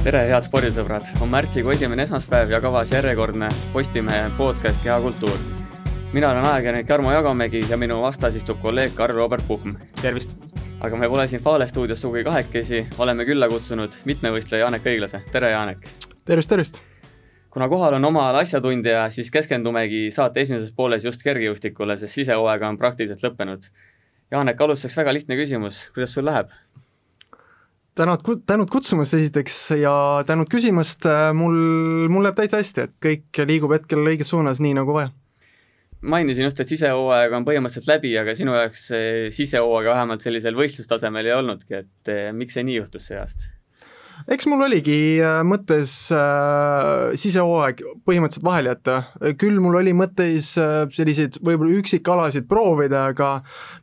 tere, head spordisõbrad, on märtsikuu esimene esmaspäev ja kavas järjekordne Postimehe podcast Kehakultuur. mina olen ajakirjanik Jarmo Jagamägi ja minu vastas istub kolleeg Karl-Robert Puhm. tervist! aga me pole siin Fale stuudios sugugi kahekesi, oleme külla kutsunud mitmevõistleja Janek Õiglase, tere Janek! tervist, tervist! kuna kohal on omal asjatundja, siis keskendumegi saate esimeses pooles just kergejõustikule, sest sisehooaeg on praktiliselt lõppenud. Janek, alustuseks väga lihtne küsimus, kuidas sul läheb? Tänud, tänud kutsumast esiteks ja tänud küsimast, mul, mul läheb täitsa hästi, et kõik liigub hetkel õiges suunas, nii nagu vaja. mainisin just, et sisehooaeg on põhimõtteliselt läbi, aga sinu jaoks sisehooaeg vähemalt sellisel võistlustasemel ei olnudki, et eh, miks see nii juhtus see aasta? Eks mul oligi äh, mõttes äh, sisehooaeg põhimõtteliselt vahele jätta, küll mul oli mõttes äh, selliseid võib-olla üksikalasid proovida, aga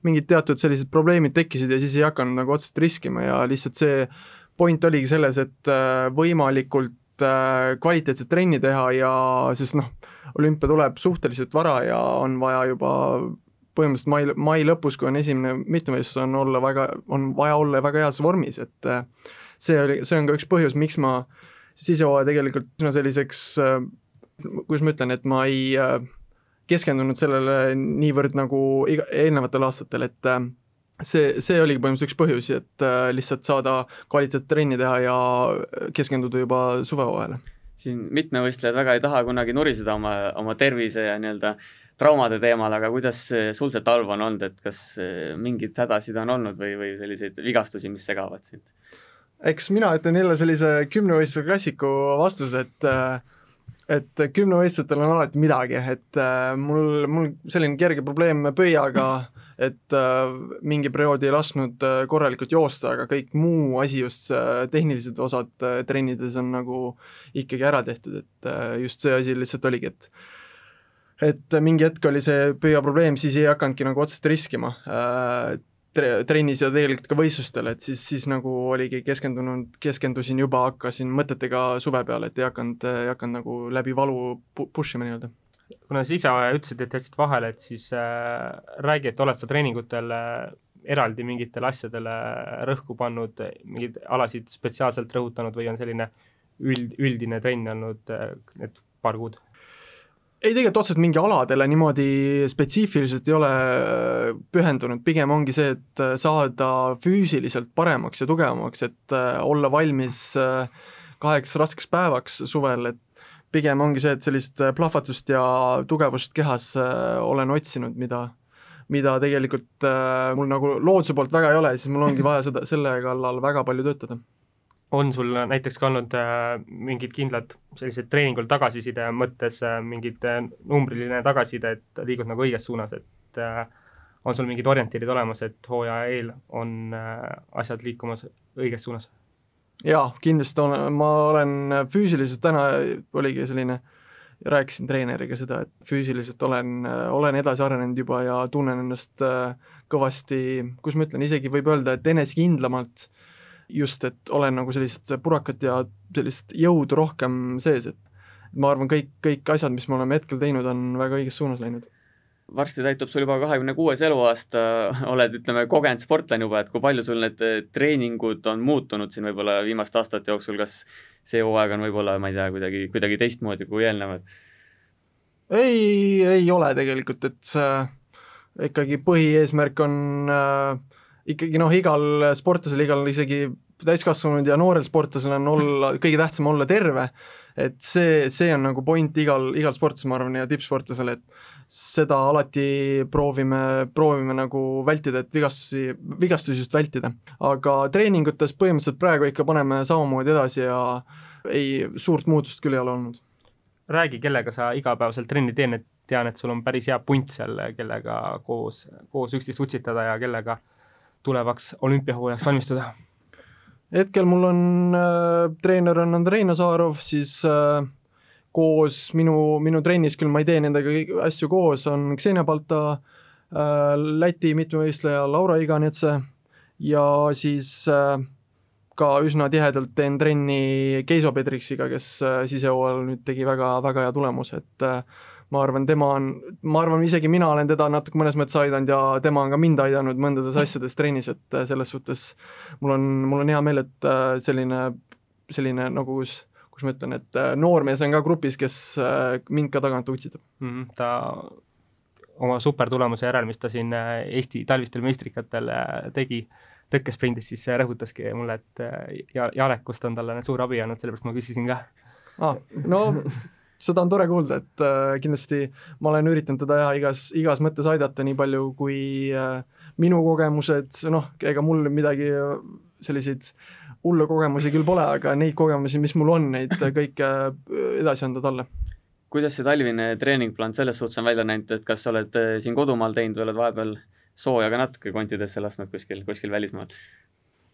mingid teatud sellised probleemid tekkisid ja siis ei hakanud nagu otseselt riskima ja lihtsalt see point oligi selles, et äh, võimalikult äh, kvaliteetset trenni teha ja sest noh, olümpia tuleb suhteliselt vara ja on vaja juba põhimõtteliselt mai, mai lõpus, kui on esimene mitmevõistlus, on olla väga, on vaja olla väga heas vormis, et äh, see oli, see on ka üks põhjus, miks ma sisehooaja tegelikult üsna selliseks äh,, kuidas ma ütlen, et ma ei äh, keskendunud sellele niivõrd nagu iga, eelnevatel aastatel, et äh, see, see oligi põhimõtteliselt üks põhjus, et lihtsalt saada kvaliteetset trenni teha ja keskenduda juba suvehooajale. siin mitmevõistlejad väga ei taha kunagi nuriseda oma, oma tervise ja nii-öelda traumade teemal, aga kuidas sul see talv on olnud, et kas mingeid hädasid on olnud või, või selliseid vigastusi, mis segavad sind? Eks mina ütlen jälle sellise kümnevõistluse klassiku vastuse, et et kümnevõistlustel on alati midagi, et mul, mul selline kerge probleem pöiaga, et mingi periood ei lasknud korralikult joosta, aga kõik muu asi, just tehnilised osad trennides on nagu ikkagi ära tehtud, et just see asi lihtsalt oligi, et et mingi hetk oli see pöia probleem, siis ei hakanudki nagu otseselt riskima tre-, trennis ja tegelikult ka võistlustel, et siis, siis nagu oligi keskendunud, keskendusin juba, hakkasin mõtetega suve peale, et ei hakanud, ei hakanud nagu läbi valu pu-, push ima nii-öelda. kuna sa ise ütlesid, et jätsid vahele, et siis äh, räägi, et oled sa treeningutel äh, eraldi mingitele asjadele rõhku pannud, mingeid alasid spetsiaalselt rõhutanud või on selline üld, üldine trenn olnud äh, need paar kuud? Ei, tegelikult otseselt mingi aladele niimoodi spetsiifiliselt ei ole äh, pühendunud, pigem ongi see, et äh, saada füüsiliselt paremaks ja tugevamaks, et äh, olla valmis kaheks raskeks päevaks suvel, et pigem ongi see, et sellist plahvatust ja tugevust kehas olen otsinud, mida, mida tegelikult mul nagu looduse poolt väga ei ole, siis mul ongi vaja seda, selle kallal väga palju töötada on sul näiteks ka olnud äh, mingid kindlad sellised treeningul tagasiside mõttes äh, mingid äh, numbriline tagasiside, et liigud nagu õiges suunas, et äh, on sul mingid orientiirid olemas, et hooaja eel on äh, asjad liikumas õiges suunas? jaa, kindlasti olen, ma olen füüsiliselt, täna oligi selline, rääkisin treeneriga seda, et füüsiliselt olen, olen edasi arenenud juba ja tunnen ennast äh, kõvasti, kuidas ma ütlen, isegi võib öelda, et enesekindlamalt äh, just, et olen nagu sellist purakat ja sellist jõudu rohkem sees, et ma arvan, kõik, kõik asjad, mis me oleme hetkel teinud, on väga õiges suunas läinud. varsti täitub sul juba kahekümne kuues eluaasta, oled, ütleme, kogenud sportlane juba, et kui palju sul need treeningud on muutunud siin võib-olla viimaste aastate jooksul, kas see hooaeg on võib-olla, ma ei tea, kuidagi, kuidagi teistmoodi kui eelnevad? ei, ei ole tegelikult, et äh, ikkagi põhieesmärk on äh, ikkagi noh, igal sportlasel, igal isegi täiskasvanud ja noorel sportlasel on olla, kõige tähtsam olla terve, et see, see on nagu point igal, igal sportlasel, ma arvan, ja tippsportlasel, et seda alati proovime, proovime nagu vältida, et vigastusi, vigastusi just vältida. aga treeningutes põhimõtteliselt praegu ikka paneme samamoodi edasi ja ei, suurt muutust küll ei ole olnud. räägi, kellega sa igapäevaselt trenni teen, et tean, et sul on päris hea punt seal, kellega koos, koos üksteist utsitada ja kellega tulevaks olümpiahooajaks valmistuda? hetkel mul on äh,, treener on Andrei Nazarov, siis äh, koos minu, minu trennis, küll ma ei tee nendega asju koos, on Ksenia Balta äh,, Läti mitmevõistleja Laura Iganetse ja siis äh, ka üsna tihedalt teen trenni Keiso Pedriksiga, kes äh, sisehooajal nüüd tegi väga, väga hea tulemuse, et äh, ma arvan, tema on, ma arvan, isegi mina olen teda natuke mõnes mõttes aidanud ja tema on ka mind aidanud mõndades asjades trennis, et äh, selles suhtes mul on, mul on hea meel, et äh, selline selline nagu kus, kus ma ütlen, et äh, noormees on ka grupis, kes mind ka tagant utsitab mm. -hmm. ta oma supertulemuse järel, mis ta siin Eesti talvistel meistrikatel tegi, tõkkesprindis, siis rõhutaski mulle, et ja Jarek, kust on talle suur abi andnud, sellepärast ma küsisin ka ah,. no seda on tore kuulda, et äh, kindlasti ma olen üritanud teda jah, igas, igas mõttes aidata, nii palju kui äh, minu kogemused, noh, ega mul midagi selliseid hullu kogemusi küll pole, aga neid kogemusi, mis mul on, neid kõike edasi anda talle. kuidas see talvine treeningplaan selles suhtes on välja näinud, et kas sa oled äh, siin kodumaal teinud või oled vahepeal sooja ka natuke kontidesse lasknud kuskil, kuskil välismaal?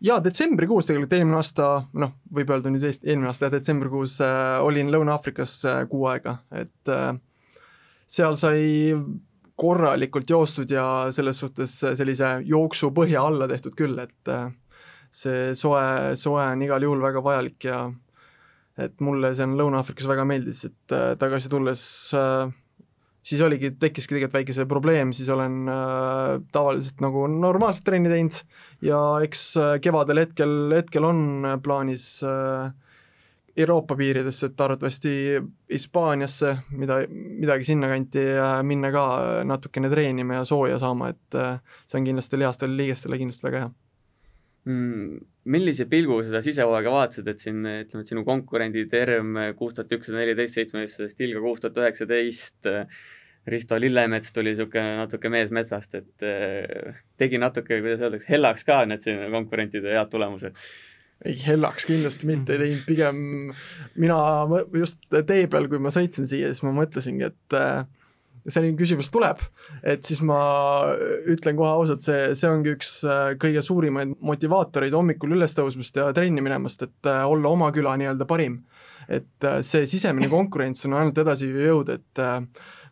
Jaa, detsembrikuus tegelikult eelmine aasta, noh, võib öelda nüüd Eesti, eelmine aasta detsembrikuus äh, olin Lõuna-Aafrikas äh, kuu aega, et äh, seal sai korralikult joostud ja selles suhtes sellise jooksu põhja alla tehtud küll, et äh, see soe, soe on igal juhul väga vajalik ja et mulle see on Lõuna-Aafrikas väga meeldis, et äh, tagasi tulles äh, siis oligi, tekkiski tegelikult väike see probleem, siis olen äh, tavaliselt nagu normaalset trenni teinud ja eks äh, kevadel hetkel, hetkel on plaanis äh, Euroopa piiridesse, et arvatavasti Hispaaniasse, mida, midagi sinnakanti äh, minna ka natukene treenima ja sooja saama, et äh, see on kindlasti lihastele liigestele kindlasti väga hea. Millise pilgu seda sisehooaega vaatasid, et siin ütleme, et sinu konkurendid ERM kuus tuhat ükssada neliteist seitsmeteistkümnest, Ilga kuus tuhat üheksateist, Risto Lillemets tuli niisugune natuke mees metsast, et eh, tegi natuke, kuidas öeldakse, hellaks ka need siin konkurentide head tulemused. Ei, hellaks kindlasti mitte ei teinud, pigem mina just tee peal, kui ma sõitsin siia, siis ma mõtlesingi, et äh, selline küsimus tuleb, et siis ma ütlen kohe ausalt, see, see ongi üks äh, kõige suurimaid motivaatoreid hommikul üles tõusmast ja trenni minemast, et äh, olla oma küla nii-öelda parim. et äh, see sisemine konkurents on ainult edasiviiv jõud, et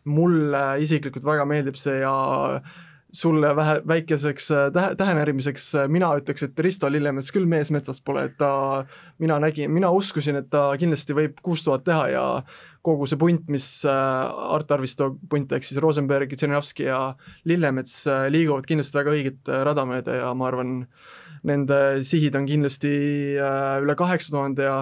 mulle isiklikult väga meeldib see ja sulle vähe, väikeseks tähe, tähenärimiseks mina ütleks, et Risto Lillemets küll mees metsast pole, et ta, mina nägin, mina uskusin, et ta kindlasti võib kuus tuhat teha ja kogu see punt, mis äh, Art Arvisto punt, ehk siis Rosenberg, Tšernovski ja Lillemets äh, liiguvad kindlasti väga õiget äh, rada mööda ja ma arvan, nende sihid on kindlasti üle kaheksa tuhande ja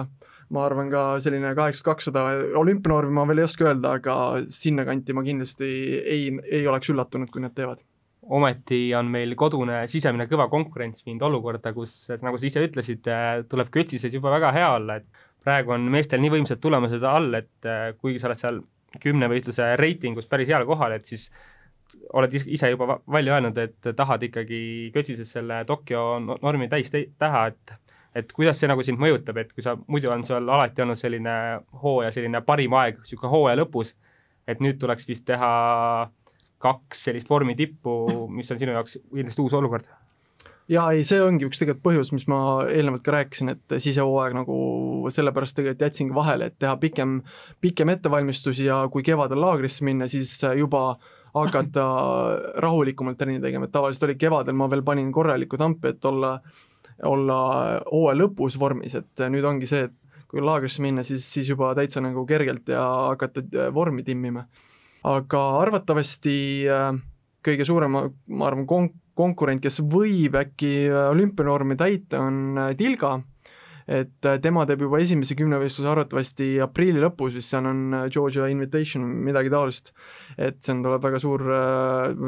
ma arvan ka selline kaheksa kakssada, olümpianormi ma veel ei oska öelda, aga sinnakanti ma kindlasti ei, ei oleks üllatunud, kui nad teevad. Ometi on meil kodune sisemine kõva konkurents viinud olukorda, kus nagu sa ise ütlesid, tuleb kötsises juba väga hea olla, et praegu on meestel nii võimsad tulemused all, et äh, kuigi sa oled seal kümnevõistluse reitingus päris heal kohal, et siis oled ise juba välja öelnud, et tahad ikkagi kötsises selle Tokyo normi täis teha, et et kuidas see nagu sind mõjutab, et kui sa, muidu on sul alati olnud selline hooaja selline parim aeg, niisugune hooaja lõpus, et nüüd tuleks vist teha kaks sellist vormi tippu, mis on sinu jaoks kindlasti uus olukord jaa, ei, see ongi üks tegelikult põhjus, mis ma eelnevalt ka rääkisin, et sisehooaeg nagu sellepärast tegelikult jätsingi vahele, et teha pikem, pikem ettevalmistus ja kui kevadel laagrisse minna, siis juba hakata rahulikumalt trenni tegema, et tavaliselt oli kevadel, ma veel panin korralikku tampi, et olla, olla hooaja lõpus vormis, et nüüd ongi see, et kui laagrisse minna, siis, siis juba täitsa nagu kergelt ja hakata vormi timmima. aga arvatavasti äh, kõige suurem, ma arvan, kon-, konkurent, kes võib äkki äh, olümpianormi täita, on äh, Tilga, et äh, tema teeb juba esimese kümnevõistluse arvatavasti aprilli lõpus, vist seal on Georgia Invitation, midagi taolist. et see on, tuleb väga suur,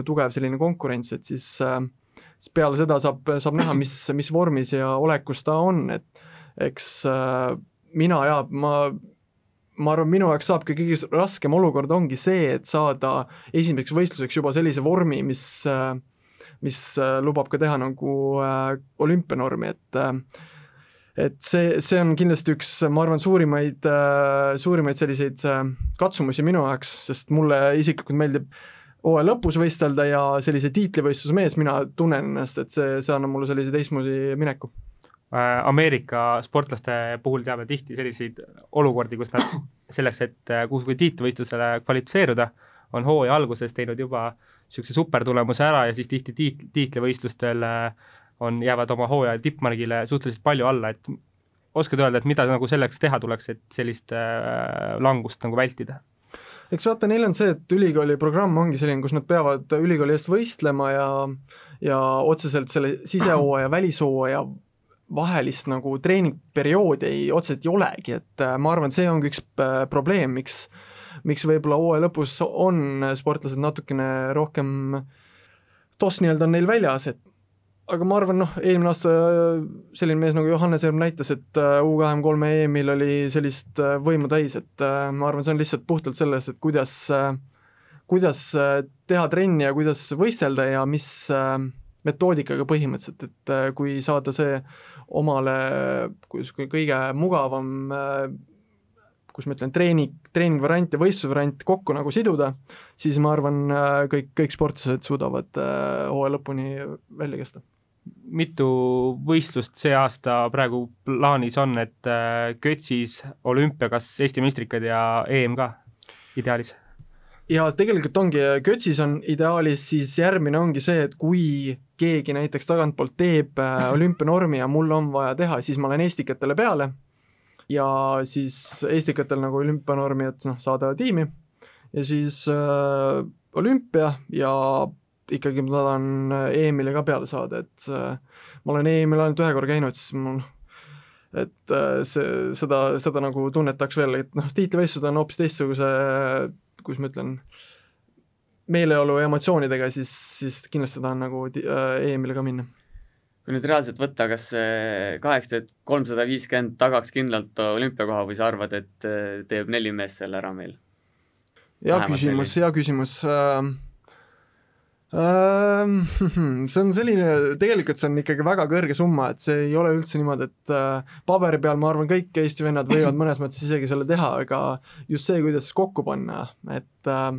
tugev selline konkurents, et siis, siis peale seda saab, saab näha, mis, mis vormis ja olekus ta on, et eks mina ja ma ma arvan, minu jaoks saabki kõige raskem olukord ongi see, et saada esimeseks võistluseks juba sellise vormi, mis äh, mis äh, lubab ka teha nagu äh, olümpianormi, et äh, et see, see on kindlasti üks, ma arvan, suurimaid, suurimaid selliseid katsumusi minu jaoks, sest mulle isiklikult meeldib hooaja lõpus võistelda ja sellise tiitlivõistluse mees mina tunnen ennast, et see, see annab mulle sellise teistmoodi mineku. Ameerika sportlaste puhul teame tihti selliseid olukordi, kus nad selleks, et kuhugi tiitlivõistlusele kvalifitseeruda, on hooaja alguses teinud juba niisuguse supertulemuse ära ja siis tihti tiit-, tiitlivõistlustel on, jäävad oma hooaja tippmargile suhteliselt palju alla, et oskad öelda, et mida nagu selleks teha tuleks, et sellist äh, langust nagu vältida? eks vaata, neil on see, et ülikooli programm ongi selline, kus nad peavad ülikooli eest võistlema ja ja otseselt selle sisehooaja, välishooaja vahelist nagu treeningperioodi ei, otseselt ei olegi, et äh, ma arvan, see ongi üks äh, probleem, miks miks võib-olla hooaja lõpus on sportlased natukene rohkem toss nii-öelda on neil väljas, et aga ma arvan, noh, eelmine aasta selline mees nagu Johannes Erm näitas, et U kahekümne kolme EM-il oli sellist võimu täis, et ma arvan, see on lihtsalt puhtalt selles, et kuidas, kuidas teha trenni ja kuidas võistelda ja mis metoodikaga põhimõtteliselt, et kui saada see omale kuidas kõige mugavam kus ma ütlen, treening, treeningvariant ja võistlusvariant kokku nagu siduda, siis ma arvan, kõik, kõik sportlased suudavad hooaja lõpuni välja kesta. mitu võistlust see aasta praegu plaanis on, et Götsis olümpia, kas Eesti meistrikad ja EM ka ideaalis? ja tegelikult ongi, Götsis on ideaalis, siis järgmine ongi see, et kui keegi näiteks tagantpoolt teeb äh, olümpianormi ja mul on vaja teha, siis ma lähen Estikatele peale ja siis Estikatel nagu olümpianormi, et noh, saada tiimi ja siis äh, olümpia ja ikkagi ma tahan EM-ile ka peale saada, et äh, ma olen EM-il ainult ühe korra käinud, siis mul et äh, see, seda, seda nagu tunnetaks veel, et noh, tiitlivõistlused on hoopis teistsuguse kuidas ma ütlen, meeleolu ja emotsioonidega, siis, siis kindlasti tahan nagu äh, EM-ile ka minna. Kui nüüd reaalselt võtta, kas kaheksa tuhat kolmsada viiskümmend tagaks kindlalt olümpiakoha või sa arvad, et äh, teeb neli meest selle ära meil? hea küsimus, hea küsimus äh, see on selline, tegelikult see on ikkagi väga kõrge summa, et see ei ole üldse niimoodi, et äh, paberi peal ma arvan, kõik Eesti vennad võivad mõnes mõttes isegi selle teha, aga just see, kuidas kokku panna, et äh,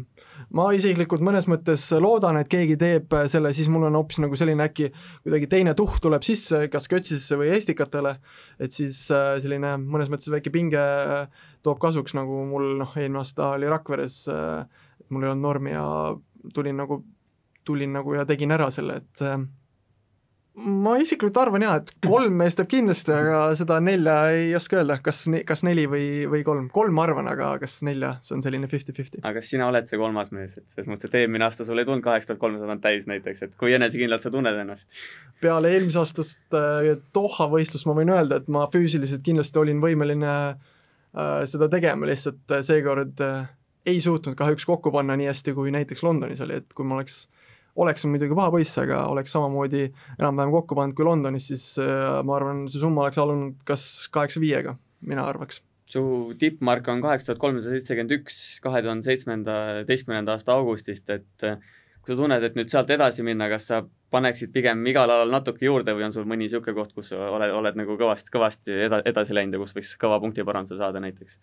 ma isiklikult mõnes mõttes loodan, et keegi teeb selle, siis mul on hoopis nagu selline äkki kuidagi teine tuhk tuleb sisse, kas Kötsisse või Estikatele, et siis äh, selline mõnes mõttes väike pinge toob kasuks, nagu mul noh, eelmine aasta oli Rakveres, mul ei olnud normi ja tulin nagu tulin nagu ja tegin ära selle, et äh, ma isiklikult arvan jaa, et kolm meest teeb kindlasti, aga seda nelja ei oska öelda, kas, kas neli või, või kolm. kolm ma arvan, aga kas nelja, see on selline fifty-fifty. aga kas sina oled see kolmas mees, et selles mõttes, et eelmine aasta sul ei tulnud kaheksa tuhat kolmsada täis näiteks, et kui enesekindlalt sa tunned ennast? peale eelmise aastast äh, Doha võistlust ma võin öelda, et ma füüsiliselt kindlasti olin võimeline äh, seda tegema, lihtsalt seekord ei suutnud kahjuks kokku panna nii hästi, kui näiteks Londonis oli, et kui ma oleks oleks muidugi paha poiss, aga oleks samamoodi enam-vähem kokku pannud kui Londonis, siis äh, ma arvan, see summa oleks alanud kas kaheksa viiega, mina arvaks. su tippmark on kaheksa tuhat kolmsada seitsekümmend üks kahe tuhande seitsmeteistkümnenda aasta augustist, et äh, kui sa tunned, et nüüd sealt edasi minna, kas sa paneksid pigem igal alal natuke juurde või on sul mõni niisugune koht, kus oled, oled nagu kõvasti, kõvasti eda-, edasi läinud ja kus võiks kõva punktiparanduse saada näiteks?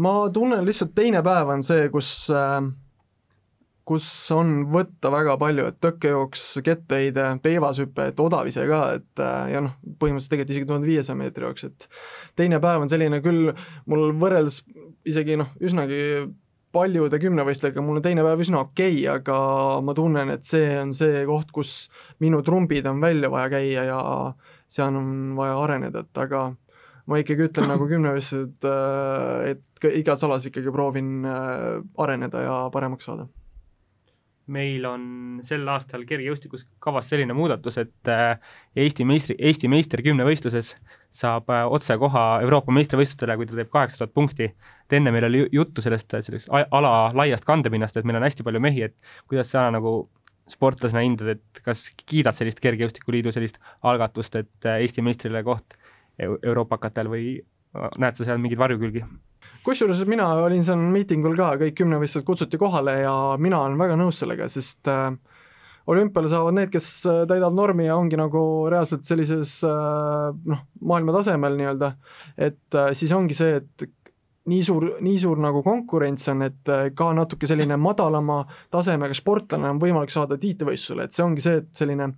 ma tunnen lihtsalt teine päev on see, kus äh, kus on võtta väga palju, et tõkkejooks, kettaheide, peivashüpe, et odavise ka, et äh, ja noh, põhimõtteliselt tegelikult isegi tuhande viiesaja meetri jooks, et teine päev on selline küll mul võrreldes isegi noh, üsnagi paljude kümnevõistlejatega, mul on teine päev üsna okei okay,, aga ma tunnen, et see on see koht, kus minu trumbid on välja vaja käia ja seal on vaja areneda, et aga ma ikkagi ütlen nagu kümnevõistlused, äh, et igas alas ikkagi proovin äh, areneda ja paremaks saada meil on sel aastal kergejõustikus kavas selline muudatus, et äh, Eesti meistri, Eesti meister kümnevõistluses saab äh, otsekoha Euroopa meistrivõistlustele, kui ta teeb kaheksa tuhat punkti. et enne meil oli juttu sellest, sellest ala laiast kandepinnast, et meil on hästi palju mehi, et kuidas sa nagu sportlasena hindad, et kas kiidad sellist Kergejõustikuliidu sellist algatust, et äh, Eesti meistrile koht Euroopakatel või näed sa seal mingeid varjukülgi? kusjuures mina olin seal miitingul ka, kõik kümnevõistlused kutsuti kohale ja mina olen väga nõus sellega, sest äh, olümpiale saavad need, kes äh, täidavad normi ja ongi nagu reaalselt sellises äh, noh, maailma tasemel nii-öelda, et äh, siis ongi see, et nii suur, nii suur nagu konkurents on, et äh, ka natuke selline madalama tasemega sportlane on võimalik saada tiitlivõistlusele, et see ongi see, et selline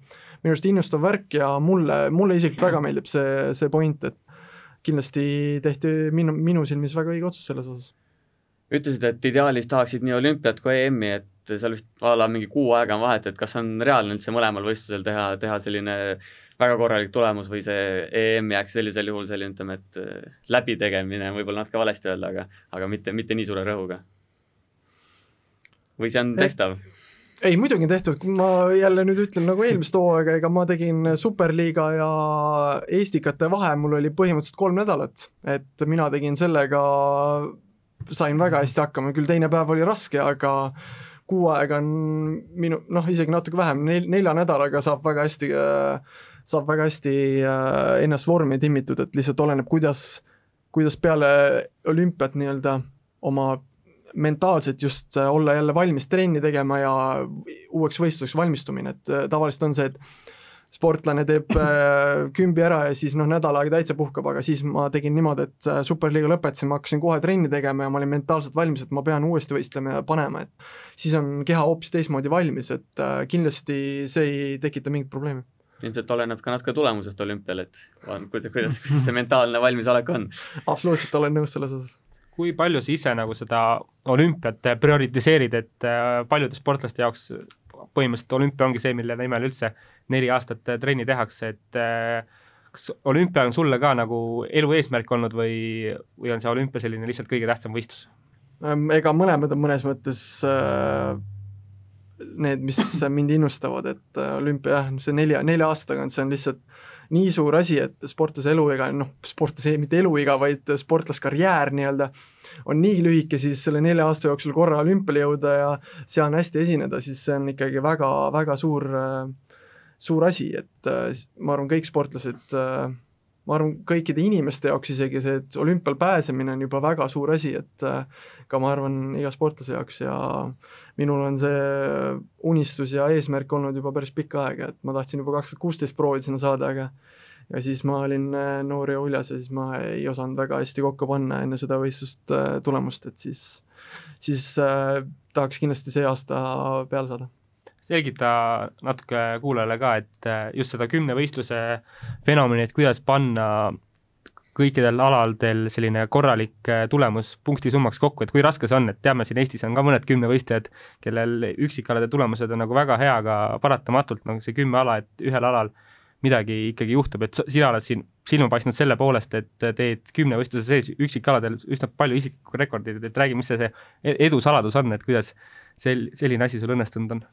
minu arust innustav värk ja mulle, mulle isiklikult väga meeldib see, see point, et kindlasti tehti minu, minu silmis väga õige otsus selles osas. ütlesid, et ideaalis tahaksid nii olümpiat kui EM-i, et seal vist a la mingi kuu aega on vahet, et kas on reaalne üldse mõlemal võistlusel teha, teha selline väga korralik tulemus või see EM jääks sellisel juhul selline, ütleme, et läbitegemine on võib-olla natuke valesti öelda, aga, aga mitte, mitte nii suure rõhuga? või see on tehtav? Ei, muidugi tehtud, kui ma jälle nüüd ütlen nagu eelmist hooaega, ega ma tegin Superliiga ja Eestikate vahe, mul oli põhimõtteliselt kolm nädalat, et mina tegin sellega, sain väga hästi hakkama, küll teine päev oli raske, aga kuu aega on minu, noh, isegi natuke vähem, nel-, nelja nädalaga saab väga hästi, saab väga hästi äh, ennast vormi timmitud, et lihtsalt oleneb, kuidas, kuidas peale olümpiat nii-öelda oma mentaalselt just äh, olla jälle valmis trenni tegema ja uueks võistluseks valmistumine, et äh, tavaliselt on see, et sportlane teeb äh, kümbi ära ja siis noh, nädal aega täitsa puhkab, aga siis ma tegin niimoodi, et superliiga lõpetasin, ma hakkasin kohe trenni tegema ja ma olin mentaalselt valmis, et ma pean uuesti võistlema ja panema, et siis on keha hoopis teistmoodi valmis, et kindlasti see ei tekita mingit probleemi ilmselt oleneb ka natuke tulemusest olümpial, et kuidas, kuidas see mentaalne valmisolek on. absoluutselt olen nõus selles osas kui palju sa ise nagu seda olümpiat prioritiseerid, et äh, paljude sportlaste jaoks põhimõtteliselt olümpia ongi see, mille nimel üldse neli aastat äh, trenni tehakse, et äh, kas olümpia on sulle ka nagu elu eesmärk olnud või, või on see olümpia selline lihtsalt kõige tähtsam võistlus? Ehm, ega mõlemad on mõnes mõttes äh, need, mis mind innustavad, et olümpia jah, see nelja, nelja aasta tagant, see on lihtsalt nii suur asi, et sportlase eluiga, noh, sportlase mitte eluiga, vaid sportlaskarjäär nii-öelda on nii lühike, siis selle nelja aasta jooksul korra olümpiale jõuda ja seal hästi esineda, siis see on ikkagi väga, väga suur, suur asi, et ma arvan, kõik sportlased ma arvan, kõikide inimeste jaoks isegi see, et olümpial pääsemine on juba väga suur asi, et ka ma arvan, iga sportlase jaoks ja minul on see unistus ja eesmärk olnud juba päris pikka aega, et ma tahtsin juba kaks tuhat kuusteist proovida sinna saada, aga ja siis ma olin äh, noor ja uljas ja siis ma ei osanud väga hästi kokku panna enne seda võistlust äh, tulemust, et siis, siis äh, tahaks kindlasti see aasta peale saada selgita natuke kuulajale ka, et äh, just seda kümnevõistluse fenomeni, et kuidas panna kõikidel aladel selline korralik äh, tulemus punktisummaks kokku, et kui raske see on, et teame, siin Eestis on ka mõned kümnevõistlejad, kellel üksikalade tulemused on nagu väga hea, aga paratamatult nagu see kümme ala, et ühel alal midagi ikkagi juhtub, et sina oled siin silma paistnud selle poolest, et teed kümnevõistluse sees üksikkaladel üsna palju isiklikku rekordit, et räägi, mis see, see e-, edu saladus on, et kuidas sel-, selline asi sul õnnestunud on?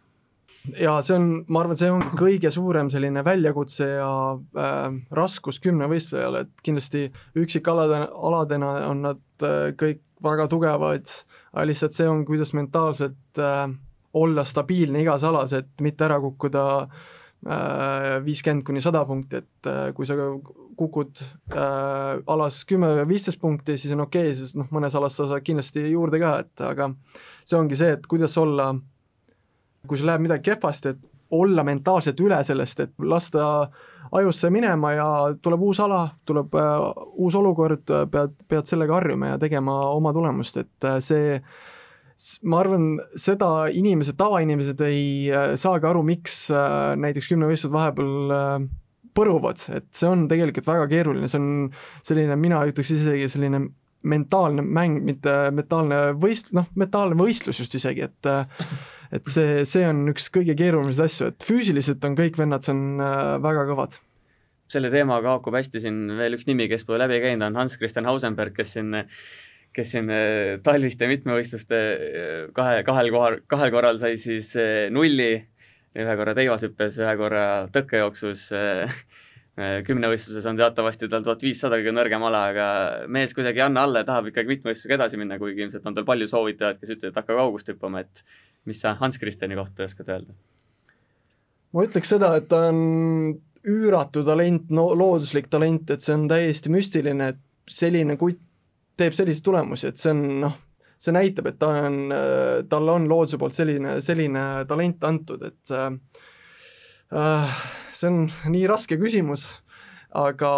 Ja see on, ma arvan, see on kõige suurem selline väljakutse ja äh, raskus kümnevõistlejale, et kindlasti üksikaladena, aladena on nad äh, kõik väga tugevad, aga lihtsalt see on, kuidas mentaalselt äh, olla stabiilne igas alas, et mitte ära kukkuda äh, viiskümmend kuni sada punkti, et äh, kui sa kukud äh, alas kümme või viisteist punkti, siis on okei okay,, sest noh, mõnes alas sa saad kindlasti juurde ka, et aga see ongi see, et kuidas olla äh, kui sul läheb midagi kehvasti, et olla mentaalselt üle sellest, et lasta ajusse minema ja tuleb uus ala, tuleb uh, uus olukord, pead, pead sellega harjuma ja tegema oma tulemust, et uh, see ma arvan, seda inimesed, tavainimesed ei uh, saagi aru, miks näiteks kümnevõistlused vahepeal põruvad, et see on tegelikult väga keeruline, see on selline, mina ütleks isegi selline mentaalne mäng, mitte mentaalne võist-, noh, mentaalne võistlus just isegi, et et see, see on üks kõige keerulisemaid asju, et füüsiliselt on kõik vennad, see on äh, väga kõvad. selle teemaga haakub hästi siin veel üks nimi, kes pole läbi käinud, on Hans-Christian Hausenberg, kes siin kes siin äh, talviste mitmevõistluste äh, kahe, kahel kohal, kahel korral sai siis nulli, ühe korra teivashüppes, ühe korra tõkkejooksus kümnevõistluses on teatavasti tal tuhat viissada kõige nõrgem ala, aga mees kuidagi ei anna alla ja tahab ikkagi mitmevõistlusega edasi minna, kuigi ilmselt on tal palju soovitajaid, kes ütlevad, et hakka kaugust hüppama, et mis sa Hans Kristjani kohta oskad öelda? ma ütleks seda, et ta on üüratu talent, no looduslik talent, et see on täiesti müstiline, et selline kutt teeb selliseid tulemusi, et see on noh, see näitab, et ta on, talle on looduse poolt selline, selline talent antud, et äh, see on nii raske küsimus, aga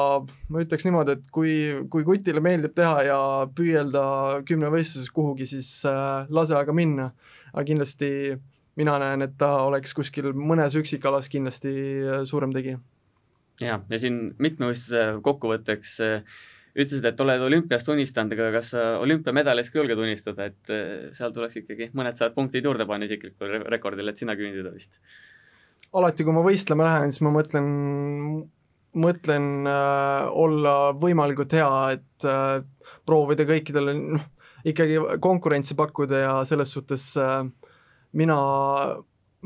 ma ütleks niimoodi, et kui, kui kutile meeldib teha ja püüelda kümnevõistluses kuhugi, siis äh, lase aga minna aga kindlasti mina näen, et ta oleks kuskil mõnes üksikalas kindlasti äh, suurem tegija. ja, ja siin mitmevõistluse kokkuvõtteks äh, ütlesid, et oled olümpiast unistanud, aga kas sa olümpiamedalist ka julged unistada, et äh, seal tuleks ikkagi mõned sajad punktid juurde panna isiklikule rekordile, et sinna küündida vist? alati, kui ma võistlema lähen, siis ma mõtlen, mõtlen äh, olla võimalikult hea, et äh, proovida kõikidele, noh, ikkagi konkurentsi pakkuda ja selles suhtes äh, mina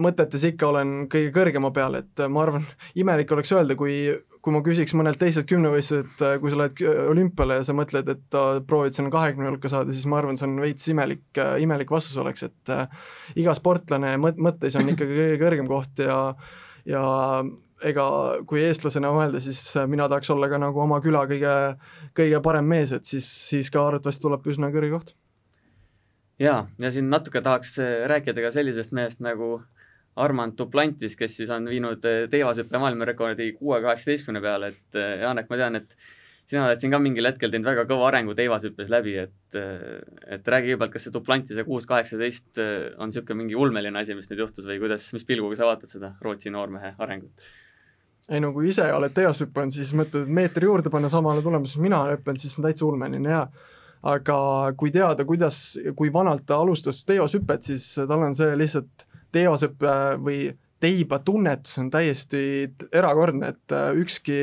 mõtetes ikka olen kõige kõrgema peal, et ma arvan, imelik oleks öelda, kui, kui ma küsiks mõnelt teiselt kümnevõistluselt, kui sa lähed olümpiale ja sa mõtled, et proovid sinna kahekümne hulka saada, siis ma arvan, see on veits imelik, imelik vastus oleks, et äh, iga sportlane mõt-, mõttes on ikkagi kõige kõrgem koht ja ja ega kui eestlasena mõelda, siis mina tahaks olla ka nagu oma küla kõige, kõige parem mees, et siis, siis ka arvatavasti tuleb üsna kõrge koht. jaa, ja siin natuke tahaks rääkida ka sellisest mehest nagu Armand Duplantis, kes siis on viinud eh, teevashüppe maailmarekordi kuue kaheksateistkümne peale, et eh, Janek, ma tean, et sina oled siin ka mingil hetkel teinud väga kõva arengu teivashüppes läbi, et, eh, et räägi kõigepealt, kas see Duplantise kuus kaheksateist on niisugune mingi ulmeline asi, mis nüüd juhtus või kuidas, mis pilguga sa vaatad seda Rootsi noormehe arengut? ei no kui ise oled teevashüpanud, siis mõtled, et meetri juurde panna samale tulemusele, mina olen hüpanud, siis on täitsa ulmeline ja aga kui teada, kuidas, kui vanalt ta alustas teevashüpet, siis tal on see lihtsalt teosõppe või teiba tunnetus on täiesti erakordne, et äh, ükski,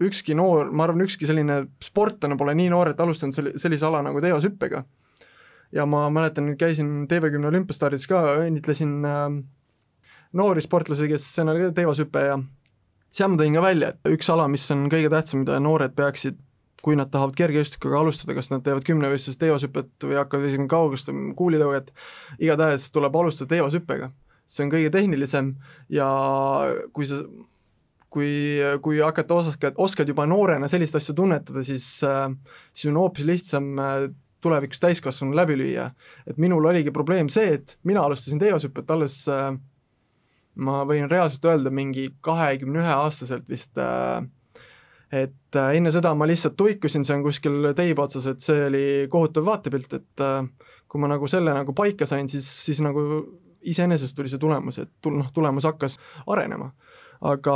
ükski noor, ma arvan, ükski selline sportlane pole nii noorelt alustanud sel-, sellise ala nagu teosõppega. ja ma mäletan, käisin TV10 olümpiastardis ka, õnnitlesin äh, noori sportlasi, kes on ka teivashüpe ja seal ma tõin ka välja, et üks ala, mis on kõige tähtsam, mida noored peaksid kui nad tahavad kergejõustikuga alustada, kas nad teevad kümnevõistlust teevashüpet või hakkavad isegi kaugust kuulitõuget, igatahes tuleb alustada teevashüppega. see on kõige tehnilisem ja kui sa, kui, kui hakata oskad, oskad juba noorena sellist asja tunnetada, siis, siis on hoopis lihtsam tulevikus täiskasvanu läbi lüüa. et minul oligi probleem see, et mina alustasin teevashüpet alles ma võin reaalselt öelda mingi kahekümne ühe aastaselt vist äh, et äh, enne seda ma lihtsalt tuikusin, see on kuskil teiba otsas, et see oli kohutav vaatepilt, et äh, kui ma nagu selle nagu paika sain, siis, siis nagu iseenesest tuli see tulemus, et tul-, noh, tulemus hakkas arenema. Aga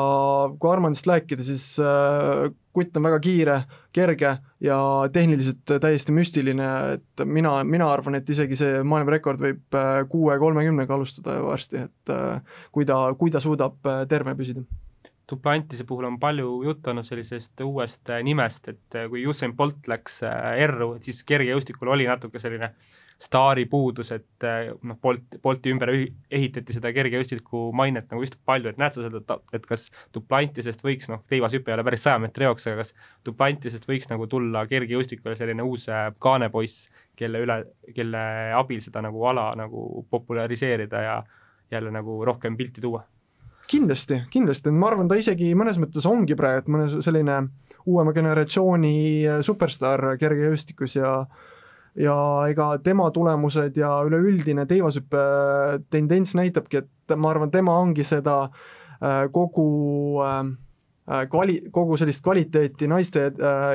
kui Armandist rääkida, siis äh, kutt on väga kiire, kerge ja tehniliselt täiesti müstiline, et mina, mina arvan, et isegi see maailmarekord võib äh, kuue kolmekümnega alustada varsti, et äh, kui ta, kui ta suudab äh, terve püsida. Duplantise puhul on palju juttu olnud sellisest uuest äh, nimest, et äh, kui Usain Bolt läks äh, et siis kergejõustikul oli natuke selline staari puudus, et noh, Bolt, Bolti ümber ehitati seda kergejõustiku mainet nagu üsna palju, et näed sa seda, et kas Duplantisest võiks, noh, teivashüpe ei ole päris saja meetri jooks, aga kas Duplantisest võiks nagu tulla kergejõustikule selline uus kaanepoiss, kelle üle, kelle abil seda nagu ala nagu populariseerida ja jälle nagu rohkem pilti tuua? Kindlasti, kindlasti, ma arvan, ta isegi mõnes mõttes ongi praegu mõne selline uuema generatsiooni superstaar kergejõustikus ja ja ega tema tulemused ja üleüldine teivashüppe tendents näitabki, et ma arvan, tema ongi seda äh, kogu äh, kvali-, kogu sellist kvaliteeti naiste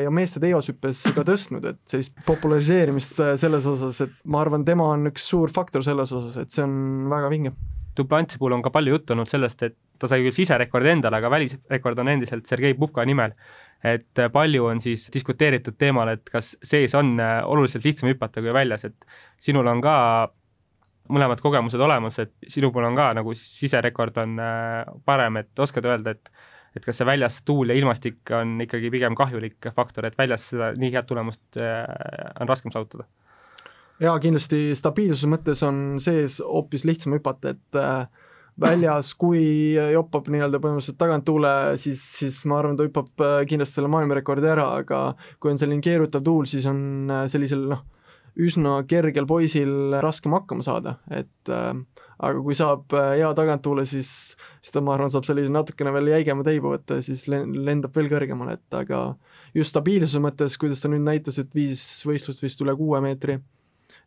ja meeste teivashüppes ka tõstnud, et sellist populariseerimist selles osas, et ma arvan, tema on üks suur faktor selles osas, et see on väga vinge Duplanti puhul on ka palju juttu olnud sellest, et ta sai küll siserekordi endale, aga välisrekord on endiselt Sergei Pupka nimel. Et palju on siis diskuteeritud teemal, et kas sees on äh, oluliselt lihtsam hüpata kui väljas, et sinul on ka mõlemad kogemused olemas, et sinu puhul on ka nagu siserekord on äh, parem, et oskad öelda, et et kas see väljas tuul ja ilmastik on ikkagi pigem kahjulik faktor, et väljas seda nii head tulemust äh, on raskem saavutada? jaa, kindlasti stabiilsuse mõttes on sees hoopis lihtsam hüpata, et äh, väljas, kui joppab nii-öelda põhimõtteliselt taganttuule, siis, siis ma arvan, ta hüppab äh, kindlasti selle maailmarekordi ära, aga kui on selline keerutav tuul, siis on äh, sellisel noh, üsna kergel poisil raskem hakkama saada, et äh, aga kui saab äh, hea taganttuule, siis, siis ta, ma arvan, saab sellise natukene veel jäigema teiba võtta ja siis lendab veel kõrgemale, et aga just stabiilsuse mõttes, kuidas ta nüüd näitas, et viis võistlust vist üle kuue meetri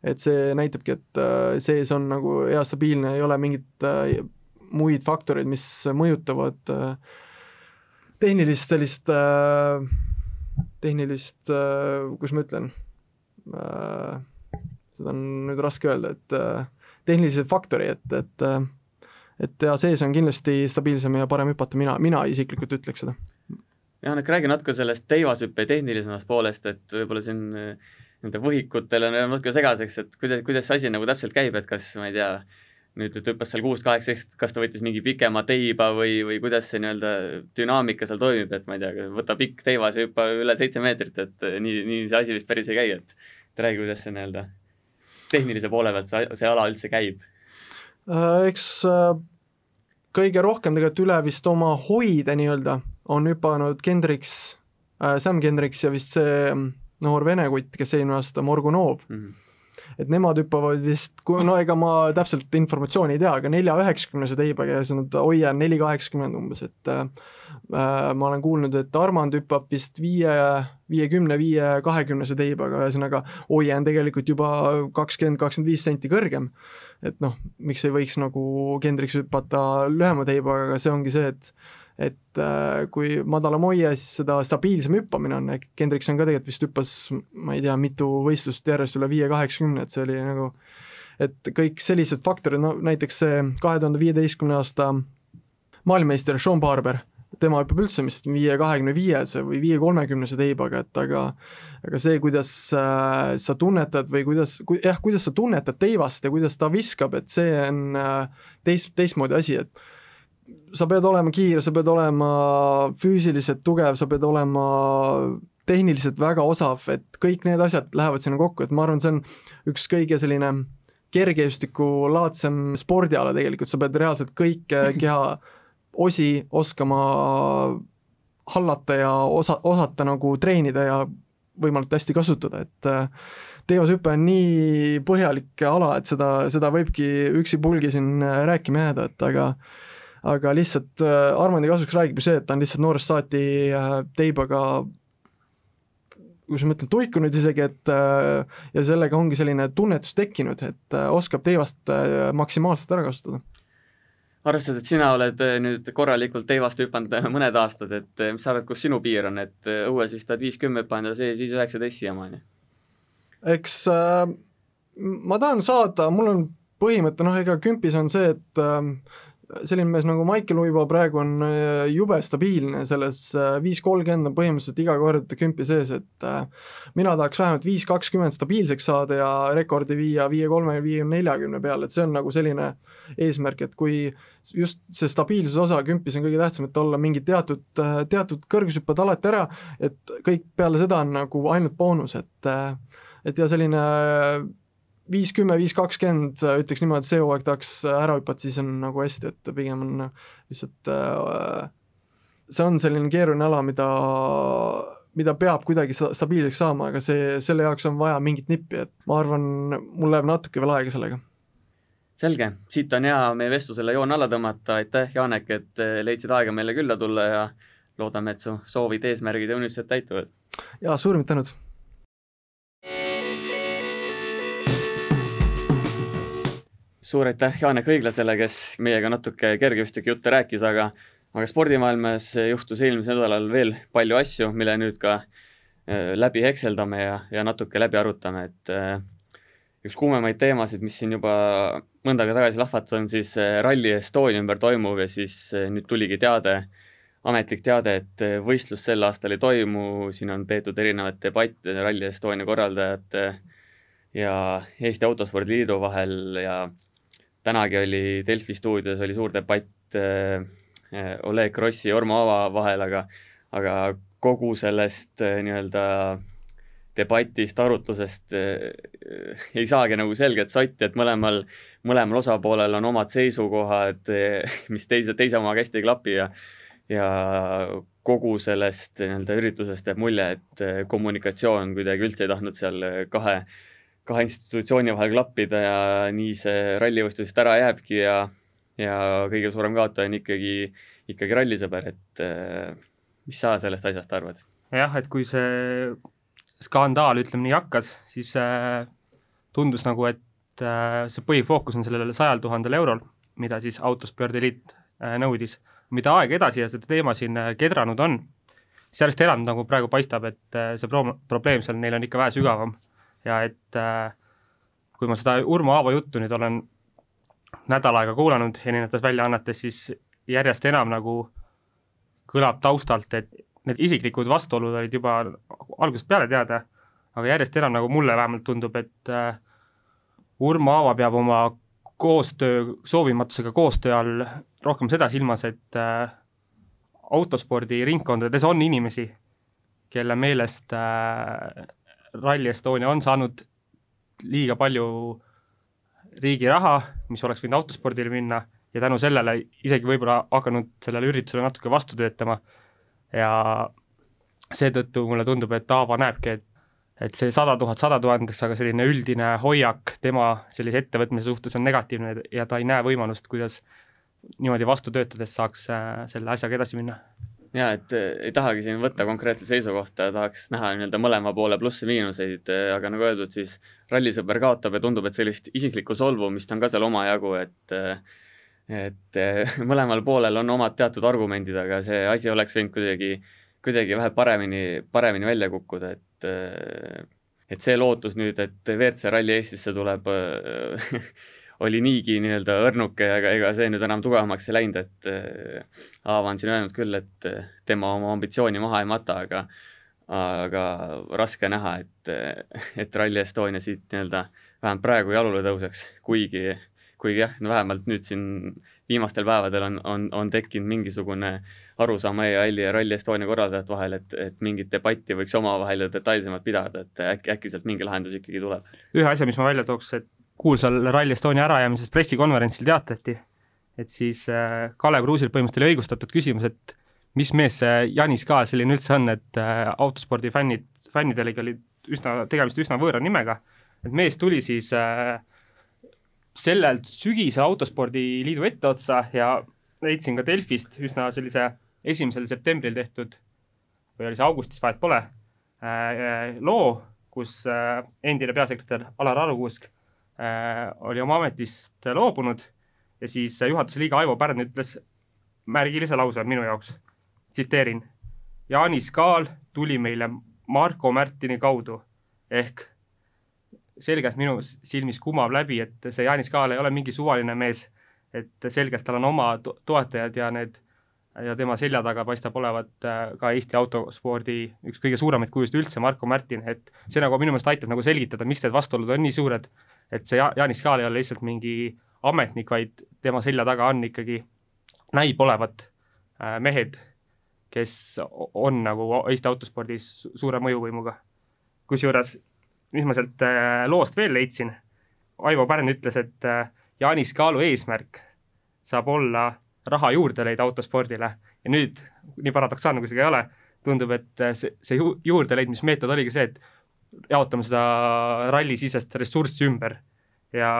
et see näitabki, et äh, sees on nagu hea stabiilne, ei ole mingit äh, muid faktoreid, mis mõjutavad äh, tehnilist sellist, tehnilist, kuidas ma ütlen, seda on nüüd raske öelda, et tehnilised faktori, et, et et ja sees on kindlasti stabiilsem ja parem hüpata, mina, mina isiklikult ütleks seda. Janek, räägi natuke sellest teivashüppe tehnilisemast poolest, et võib-olla siin nende võhikutel on natuke segaseks, et kuidas, kuidas see asi nagu täpselt käib, et kas ma ei tea, nüüd ta hüppas seal kuus kaheksateist, kas ta võttis mingi pikema teiba või, või kuidas see nii-öelda dünaamika seal toimib, et ma ei tea, võta pikk teivas ja hüppa üle seitse meetrit, et nii, nii see asi vist päris ei käi, et et räägi, kuidas see nii-öelda tehnilise poole pealt see, see ala üldse käib Äh, eks äh, kõige rohkem tegelikult üle vist oma hoide nii-öelda on hüpanud Kendriks äh,, Sam Kendriks ja vist see mm, noor vene kutt, kes eelmine aasta, Morgunov mm. -hmm et nemad hüppavad vist, no ega ma täpselt informatsiooni ei tea, aga nelja üheksakümnese teibaga ja siis nad on neli kaheksakümmend umbes, et äh, ma olen kuulnud, et Armand hüppab vist viie, viiekümne, viie kahekümnese teibaga, ühesõnaga hoia on tegelikult juba kakskümmend, kakskümmend viis senti kõrgem. et noh, miks ei võiks nagu Kendriks hüpata lühema teibaga, aga see ongi see, et et äh, kui madalam hoie, siis seda stabiilsem hüppamine on, Kendrikson ka tegelikult vist hüppas, ma ei tea, mitu võistlust järjest üle viie kaheksakümne, et see oli nagu et kõik sellised faktorid, no näiteks see kahe tuhande viieteistkümne aasta maailmameister Sean Barber, tema hüppab üldse vist viie kahekümne viiese või viie kolmekümnese teibaga, et aga aga see, kuidas äh, sa tunnetad või kuidas ku,, jah, kuidas sa tunnetad teivast ja kuidas ta viskab, et see on äh, teist, teistmoodi asi, et sa pead olema kiire, sa pead olema füüsiliselt tugev, sa pead olema tehniliselt väga osav, et kõik need asjad lähevad sinna kokku, et ma arvan, see on üks kõige selline kergejõustikulaadsem spordiala tegelikult, sa pead reaalselt kõike keha osi oskama hallata ja osa, osata nagu treenida ja võimalikult hästi kasutada, et äh, teeoshüpe on nii põhjalik ala, et seda, seda võibki üksipulgi siin rääkima jääda, et aga aga lihtsalt äh, Armandi kasuks räägib ju see, et ta on lihtsalt noorest saati äh, teibaga kuidas ma ütlen, tuikunud isegi, et äh, ja sellega ongi selline tunnetus tekkinud, et oskab teivast maksimaalselt ära kasutada. arvestades, et sina oled nüüd korralikult teivast hüpanud mõned aastad, et mis sa arvad, kus sinu piir on, et õues vist oled viiskümmend hüpanud ja see siis üheksateist siiamaani? eks ma tahan saada, mul on põhimõte, noh ega kümpis on see, et selline mees nagu Maicel Uibo praegu on äh, jube stabiilne selles äh, viis kolmkümmend on põhimõtteliselt iga kord kümpi sees, et äh, mina tahaks vähemalt viis kakskümmend stabiilseks saada ja rekordi viia viie kolme, viie neljakümne peale, et see on nagu selline eesmärk, et kui just see stabiilsuse osa kümpis on kõige tähtsam, et olla mingi teatud, teatud kõrgushüpped alati ära, et kõik peale seda on nagu ainult boonus, et et ja selline viis, kümme, viis, kakskümmend, ütleks niimoodi, et see hooaeg tahaks ära hüpata, siis on nagu hästi, et pigem on lihtsalt äh, see on selline keeruline ala, mida, mida peab kuidagi stabiilseks saama, aga see, selle jaoks on vaja mingit nippi, et ma arvan, mul läheb natuke veel aega sellega. selge, siit on hea meie vestlusele joon alla tõmmata, aitäh, Janek, et leidsid aega meile külla tulla ja loodame, et su soovid, eesmärgid ja unistused täituvad. jaa, suurimad tänud suur aitäh Janek Õiglasele, kes meiega natuke kergejõustikujutte rääkis, aga aga spordimaailmas juhtus eelmisel nädalal veel palju asju, mille nüüd ka äh, läbi hekseldame ja, ja natuke läbi arutame, et äh, üks kuumemaid teemasid, mis siin juba mõnda aega tagasi lahvatas, on siis äh, Rally Estonia ümber toimuv ja siis nüüd tuligi teade, ametlik teade, et võistlus sel aastal ei toimu, siin on peetud erinevaid debatte Rally Estonia korraldajate ja Eesti Autospordi Liidu vahel ja tänagi oli Delfi stuudios oli suur debatt äh, äh, Oleg Krossi ja Ormo Ava vahel, aga aga kogu sellest äh, nii-öelda debatist, arutlusest äh, ei saagi nagu selget sotti, et mõlemal, mõlemal osapoolel on omad seisukohad, mis teise, teise omaga hästi ei klapi ja ja kogu sellest nii-öelda üritusest jääb mulje, et kommunikatsioon kuidagi üldse ei tahtnud seal kahe äh, kahe institutsiooni vahel klappida ja nii see rallivõistlus ära jääbki ja, ja kõige suurem kaotaja on ikkagi, ikkagi rallisõber, et äh, mis sa sellest asjast arvad? jah, et kui see skandaal, ütleme nii, hakkas, siis äh, tundus nagu, et äh, see põhifookus on sellel sajal tuhandel eurol, mida siis autospordiliit äh, nõudis. mida aeg edasi ja seda teema siin äh, kedranud on, siis järjest enam nagu praegu paistab, et äh, see pro-, probleem seal neil on ikka vähe sügavam ja et äh, kui ma seda Urmo Aavo juttu nüüd olen nädal aega kuulanud erinevates väljaannetes, siis järjest enam nagu kõlab taustalt, et need isiklikud vastuolud olid juba algusest peale teada, aga järjest enam nagu mulle vähemalt tundub, et äh, Urmo Aava peab oma koostöö, soovimatusega koostöö all rohkem seda silmas, et äh, autospordiringkondades on inimesi, kelle meelest äh, Rally Estonia on saanud liiga palju riigi raha, mis oleks võinud autospordile minna ja tänu sellele isegi võib-olla hakanud sellele üritusele natuke vastu töötama. Ja seetõttu mulle tundub, et Aava näebki, et et see sada tuhat sada tuhandeks, aga selline üldine hoiak tema sellise ettevõtmise suhtes on negatiivne ja ta ei näe võimalust, kuidas niimoodi vastu töötades saaks äh, selle asjaga edasi minna jaa, et äh, ei tahagi siin võtta konkreetset seisukohta, tahaks näha nii-öelda mõlema poole plusse-miinuseid, äh, aga nagu öeldud, siis rallisõber kaotab ja tundub, et sellist isiklikku solvumist on ka seal omajagu, et äh, et mõlemal poolel on omad teatud argumendid, aga see asi oleks võinud kuidagi, kuidagi vähe paremini, paremini välja kukkuda, et et see lootus nüüd, et WRC ralli Eestisse tuleb oli niigi nii-öelda õrnuke, aga ega see nüüd enam tugevamaks ei läinud, et äh, Aava on siin öelnud küll, et äh, tema oma ambitsiooni maha ei mata, aga aga raske näha, et, äh, et Rally Estonia siit nii-öelda vähemalt praegu jalule tõuseks, kuigi, kuigi jah, no vähemalt nüüd siin viimastel päevadel on, on, on tekkinud mingisugune arusaam EAL-i ja Rally Estonia korraldajate vahel, et, et mingit debatti võiks omavahel detailsemalt pidada, et äkki, äkki sealt mingi lahendus ikkagi tuleb. ühe asja, mis ma välja tooks, et kuulsal Rally Estonia ärajäämisest pressikonverentsil teatati, et siis äh, Kalev Kruusil põhimõtteliselt oli õigustatud küsimus, et mis mees see Janis ka selline üldse on, et äh, autospordi fännid, fännidel ikka oli üsna, tegemist üsna võõra nimega, et mees tuli siis äh, sellel sügisel Autospordiliidu etteotsa ja leidsin ka Delfist üsna sellise esimesel septembril tehtud või oli see augustis, vahet pole äh,, loo, kus äh, endine peasekretär Alar Arukuusk Äh, oli oma ametist loobunud ja siis juhatuse liige Aivo Pärn ütles märgilise lause minu jaoks, tsiteerin. Jaanis Kaal tuli meile Marko Märtini kaudu. Ehk selgelt minu silmis kumab läbi, et see Jaanis Kaal ei ole mingi suvaline mees, et selgelt tal on oma to toetajad ja need ja tema selja taga paistab olevat äh, ka Eesti autospordi üks kõige suuremaid kujusid üldse, Marko Märtin, et see nagu minu meelest aitab nagu selgitada, miks need vastuolud on nii suured et see ja-, Jaanis Kaal ei ole lihtsalt mingi ametnik, vaid tema selja taga on ikkagi, näib olevat äh, mehed, kes on nagu Eesti autospordis suure mõjuvõimuga. kusjuures, mis ma sealt äh, loost veel leidsin, Aivo Pärn ütles, et äh, Jaanis Kaalu eesmärk saab olla raha juurde leida autospordile ja nüüd, nii paradoksaalne kui see ka ei ole, tundub, et see, see ju, juurdeleidmismeetod oligi see, et jaotame seda rallisisest ressurssi ümber. Ja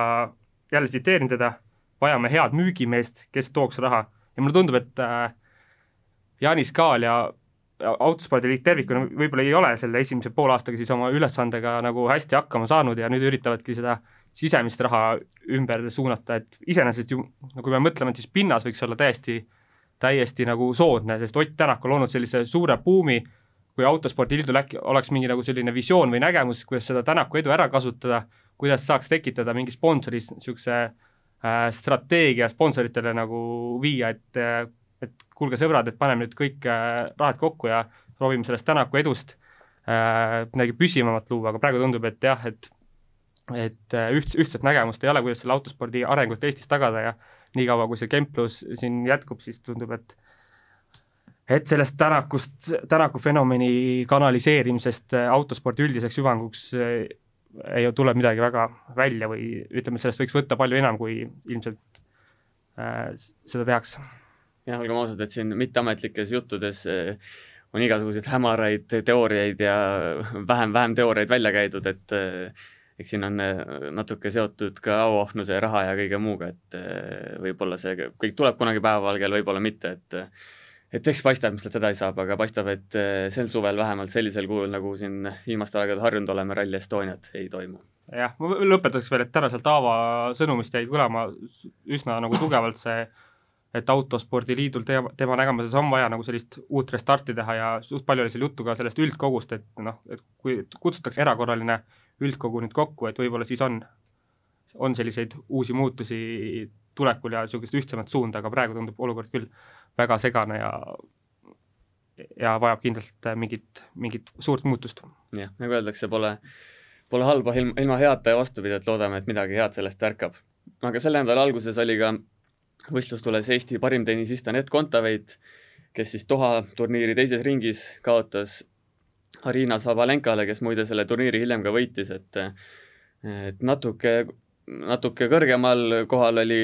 jälle tsiteerin teda, vajame head müügimeest, kes tooks raha. Ja mulle tundub, et äh, Jaanis Kaal ja autospordiliit tervikuna võib-olla ei ole selle esimese poolaastaga siis oma ülesandega nagu hästi hakkama saanud ja nüüd üritavadki seda sisemist raha ümber suunata, et iseenesest ju, no kui me mõtleme, et siis pinnas võiks olla täiesti, täiesti nagu soodne, sest Ott Tänak on loonud sellise suure buumi, kui autospordiliidul äkki oleks mingi nagu selline visioon või nägemus, kuidas seda Tänaku edu ära kasutada, kuidas saaks tekitada mingi sponsori niisuguse äh, strateegia sponsoritele nagu viia, et äh, et kuulge, sõbrad, et paneme nüüd kõik äh, rahad kokku ja proovime sellest Tänaku edust äh, midagi püsivamat luua, aga praegu tundub, et jah, et et äh, üht, ühtset nägemust ei ole, kuidas selle autospordi arengut Eestis tagada ja niikaua, kui see kemplus siin jätkub, siis tundub, et et sellest Tänakust, Tänaku fenomeni kanaliseerimisest äh, autospordi üldiseks hüvanguks äh, ei tule midagi väga välja või ütleme, sellest võiks võtta palju enam, kui ilmselt äh, seda tehakse. jah, olgem ausad, et siin mitteametlikes juttudes äh, on igasuguseid hämaraid teooriaid ja vähem, vähem teooriaid välja käidud, et äh, eks siin on natuke seotud ka auahnuse, raha ja kõige muuga, et võib-olla see kõik tuleb kunagi päevavalgele, võib-olla mitte, et et eks paistab, mis sealt edasi saab, aga paistab, et eh, sel suvel vähemalt sellisel kujul, nagu siin viimastel aegadel harjunud oleme, Rally Estoniat ei toimu. jah, ma lõpetuseks veel, et tänaselt Aava sõnumist jäi kõlama üsna nagu tugevalt see, et Autospordiliidul tema, tema nägemuses on vaja nagu sellist uut restarti teha ja suht palju oli seal juttu ka sellest üldkogust, et noh, et kui kutsutakse erakorraline üldkogu nüüd kokku, et võib-olla siis on, on selliseid uusi muutusi tulekul ja niisugust ühtsemat suunda, aga praegu tundub olukord küll väga segane ja ja vajab kindlalt mingit, mingit suurt muutust. jah, nagu öeldakse, pole, pole halba ilma, ilma heata ja vastupidi, et loodame, et midagi head sellest ärkab. aga selle nädala alguses oli ka võistlustules Eesti parim tennisist Anett Kontaveit, kes siis Doha turniiri teises ringis kaotas Arina Sabalenkale, kes muide selle turniiri hiljem ka võitis, et et natuke natuke kõrgemal kohal oli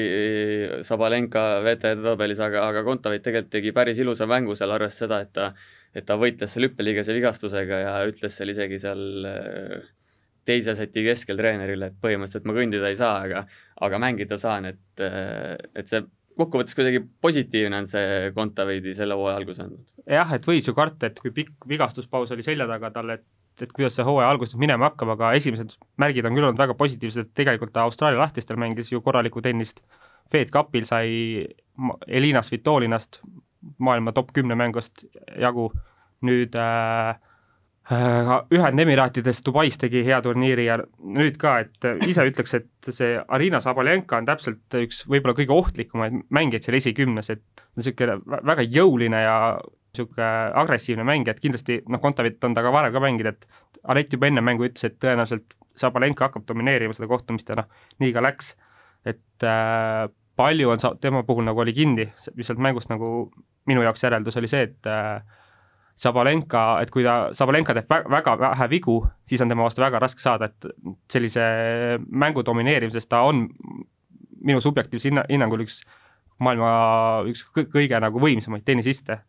Sabalenka VTD tabelis, aga, aga Kontaveit tegelikult tegi päris ilusa mängu seal, arvestades seda, et ta et ta võitles seal hüppeliigese vigastusega ja ütles seal isegi seal äh, teise seti keskel treenerile, et põhimõtteliselt ma kõndida ei saa, aga aga mängida saan, et, äh, et see kokkuvõttes kuidagi positiivne on see Kontaveidi selle hooaja algus andnud. jah, et võis ju karta, et kui pikk vigastuspaus oli selja taga tal, et et kuidas see hooaja alguses minema hakkab, aga esimesed märgid on küll olnud väga positiivsed, et tegelikult ta Austraalia lahtistel mängis ju korralikku tennist, Fed Cupil sai Elinas Vitolinast maailma top kümne mängust jagu, nüüd äh, äh, Ühendemiraatides Dubais tegi hea turniiri ja nüüd ka, et ise ütleks, et see Arina Sabalenka on täpselt üks võib-olla kõige ohtlikumaid mängijaid seal esikümnes, et niisugune väga jõuline ja niisugune agressiivne mängija, et kindlasti noh, Kontaveit on ta ka varem ka mänginud, et Anett juba enne mängu ütles, et tõenäoliselt Sabalenka hakkab domineerima seda kohtumist ja noh, nii ka läks. et äh, palju on sa-, tema puhul nagu oli kinni, mis sealt mängust nagu minu jaoks järeldus oli see, et äh, Sabalenka, et kui ta, Sabalenka teeb väga, väga vähe vigu, siis on tema vastu väga raske saada, et sellise mängu domineerimises ta on minu subjektiivse hinna, hinnangul üks maailma üks kõige nagu võimsamaid tennisiste.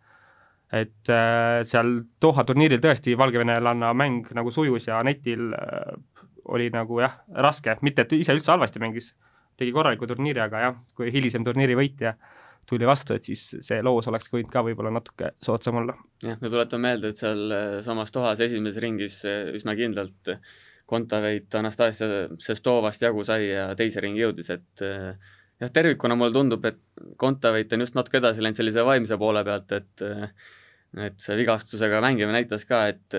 Et äh, seal Doha turniiril tõesti valgevenelanna mäng nagu sujus ja netil äh, oli nagu jah, raske, mitte et ise üldse halvasti mängis, tegi korraliku turniiri, aga jah, kui hilisem turniiri võitja äh, tuli vastu, et siis see loos oleks võinud ka võib-olla natuke soodsam olla. jah, me tuletame meelde, et seal eh, samas toas esimeses ringis üsna kindlalt Kontaveit Anastasia Sestovast jagu sai ja teise ringi jõudis, et jah, tervikuna mulle tundub, et Kontaveit on just natuke edasi läinud sellise vaimse poole pealt, et et see vigastusega mängimine näitas ka, et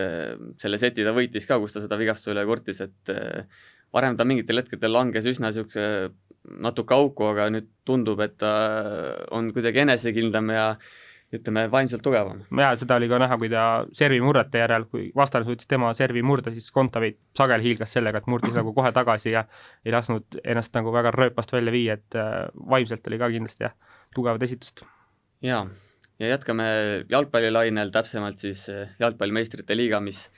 selle seti ta võitis ka, kus ta seda vigastuse üle kurtis, et varem ta mingitel hetkedel langes üsna niisuguse natuke auku, aga nüüd tundub, et ta on kuidagi enesekindlam ja ütleme, vaimselt tugevam. jaa, seda oli ka näha, kui ta servimurrete järel, kui vastane suutis tema servi murda, siis Kontaveit sageli hiilgas sellega, et murdis nagu kohe tagasi ja ei lasknud ennast nagu väga rööpast välja viia, et äh, vaimselt oli ka kindlasti jah, tugevat esitust. jaa, ja jätkame jalgpallilainel, täpsemalt siis äh, jalgpallimeistrite liiga, mis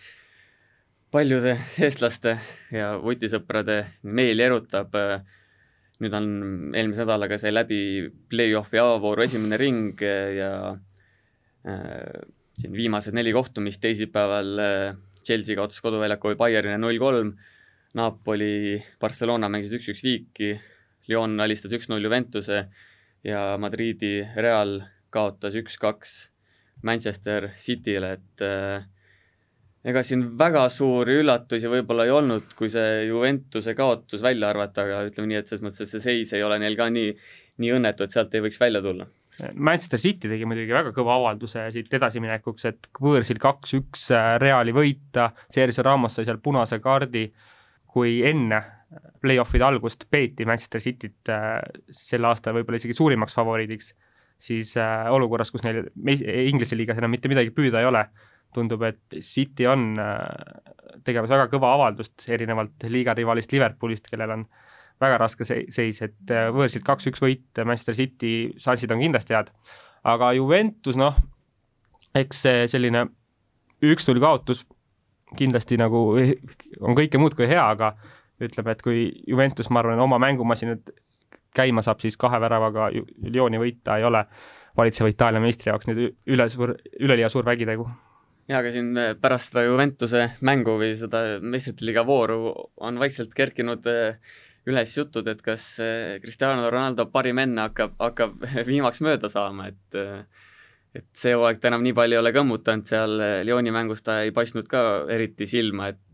paljude eestlaste ja vutisõprade meeli erutab äh, nüüd on, eelmise nädalaga sai läbi play-off'i avavooru esimene ring ja äh, siin viimased neli kohtumist. Teisipäeval äh, Chelsea kaotas koduväljakul Bayernile null kolm, Napoli, Barcelona mängisid üks-üks viiki, Lyon alistas üks-null Juventuse ja Madridi Real kaotas üks-kaks Manchester City'le, et äh, ega siin väga suuri üllatusi võib-olla ei olnud, kui see Juventuse kaotus välja arvata, aga ütleme nii, et selles mõttes, et see seis ei ole neil ka nii, nii õnnetu, et sealt ei võiks välja tulla. Manchester City tegi muidugi väga kõva avalduse siit edasiminekuks, et võõrsil kaks-üks äh, Reali võita, Sergio Ramos sai seal punase kaardi, kui enne play-off'ide algust peeti Manchester Cityt äh, sel aastal võib-olla isegi suurimaks favoriidiks, siis äh, olukorras, kus neil Inglise liigas enam mitte midagi püüda ei ole, tundub, et City on äh, tegemas väga kõva avaldust, erinevalt liiga rivalist Liverpoolist, kellel on väga raske seis, et äh, võõrsilt kaks-üks võit, Manchester City šansid on kindlasti head, aga Juventus noh, eks see selline üks-null kaotus kindlasti nagu on kõike muud kui hea, aga ütleme, et kui Juventus, ma arvan, oma mängumasinad käima saab, siis kahe väravaga Lyoni võita ei ole. valitseva Itaalia meistri jaoks nüüd üle suur, üleliia suur vägitegu. Jaa, aga siin äh, pärast seda Juventuse mängu või seda meistrite liiga vooru on vaikselt kerkinud äh, üles jutud, et kas äh, Cristiano Ronaldo parim enne hakkab, hakkab viimaks mööda saama, et et see hooaeg ta enam nii palju ei ole kõmmutanud, seal Lyoni mängus ta ei paistnud ka eriti silma, et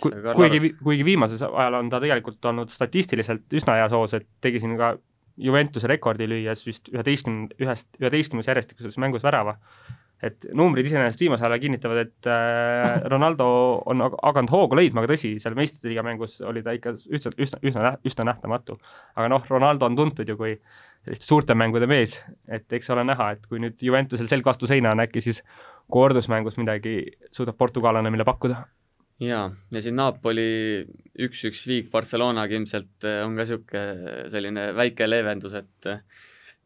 Ku, kuigi, kuigi viimasel ajal on ta tegelikult olnud statistiliselt üsna heas hoos, et tegi siin ka Juventuse rekordi lüües vist üheteistkümne, ühest, üheteistkümnes järjestikuses mängus värava. Et numbrid iseenesest viimasel ajal kinnitavad, et äh, Ronaldo on hakanud hoogu leidma, aga tõsi, seal meistrite liiga mängus oli ta ikka üsna, üsna, üsna, üsna nähtamatu. aga noh, Ronaldo on tuntud ju kui selliste suurte mängude mees, et eks ole näha, et kui nüüd Juventusel selg vastu seina on, äkki siis kordusmängus midagi suudab portugallane meile pakkuda jaa, ja siin Napoli üks-üks viik Barcelonaga ilmselt äh, on ka niisugune selline väike leevendus, et äh,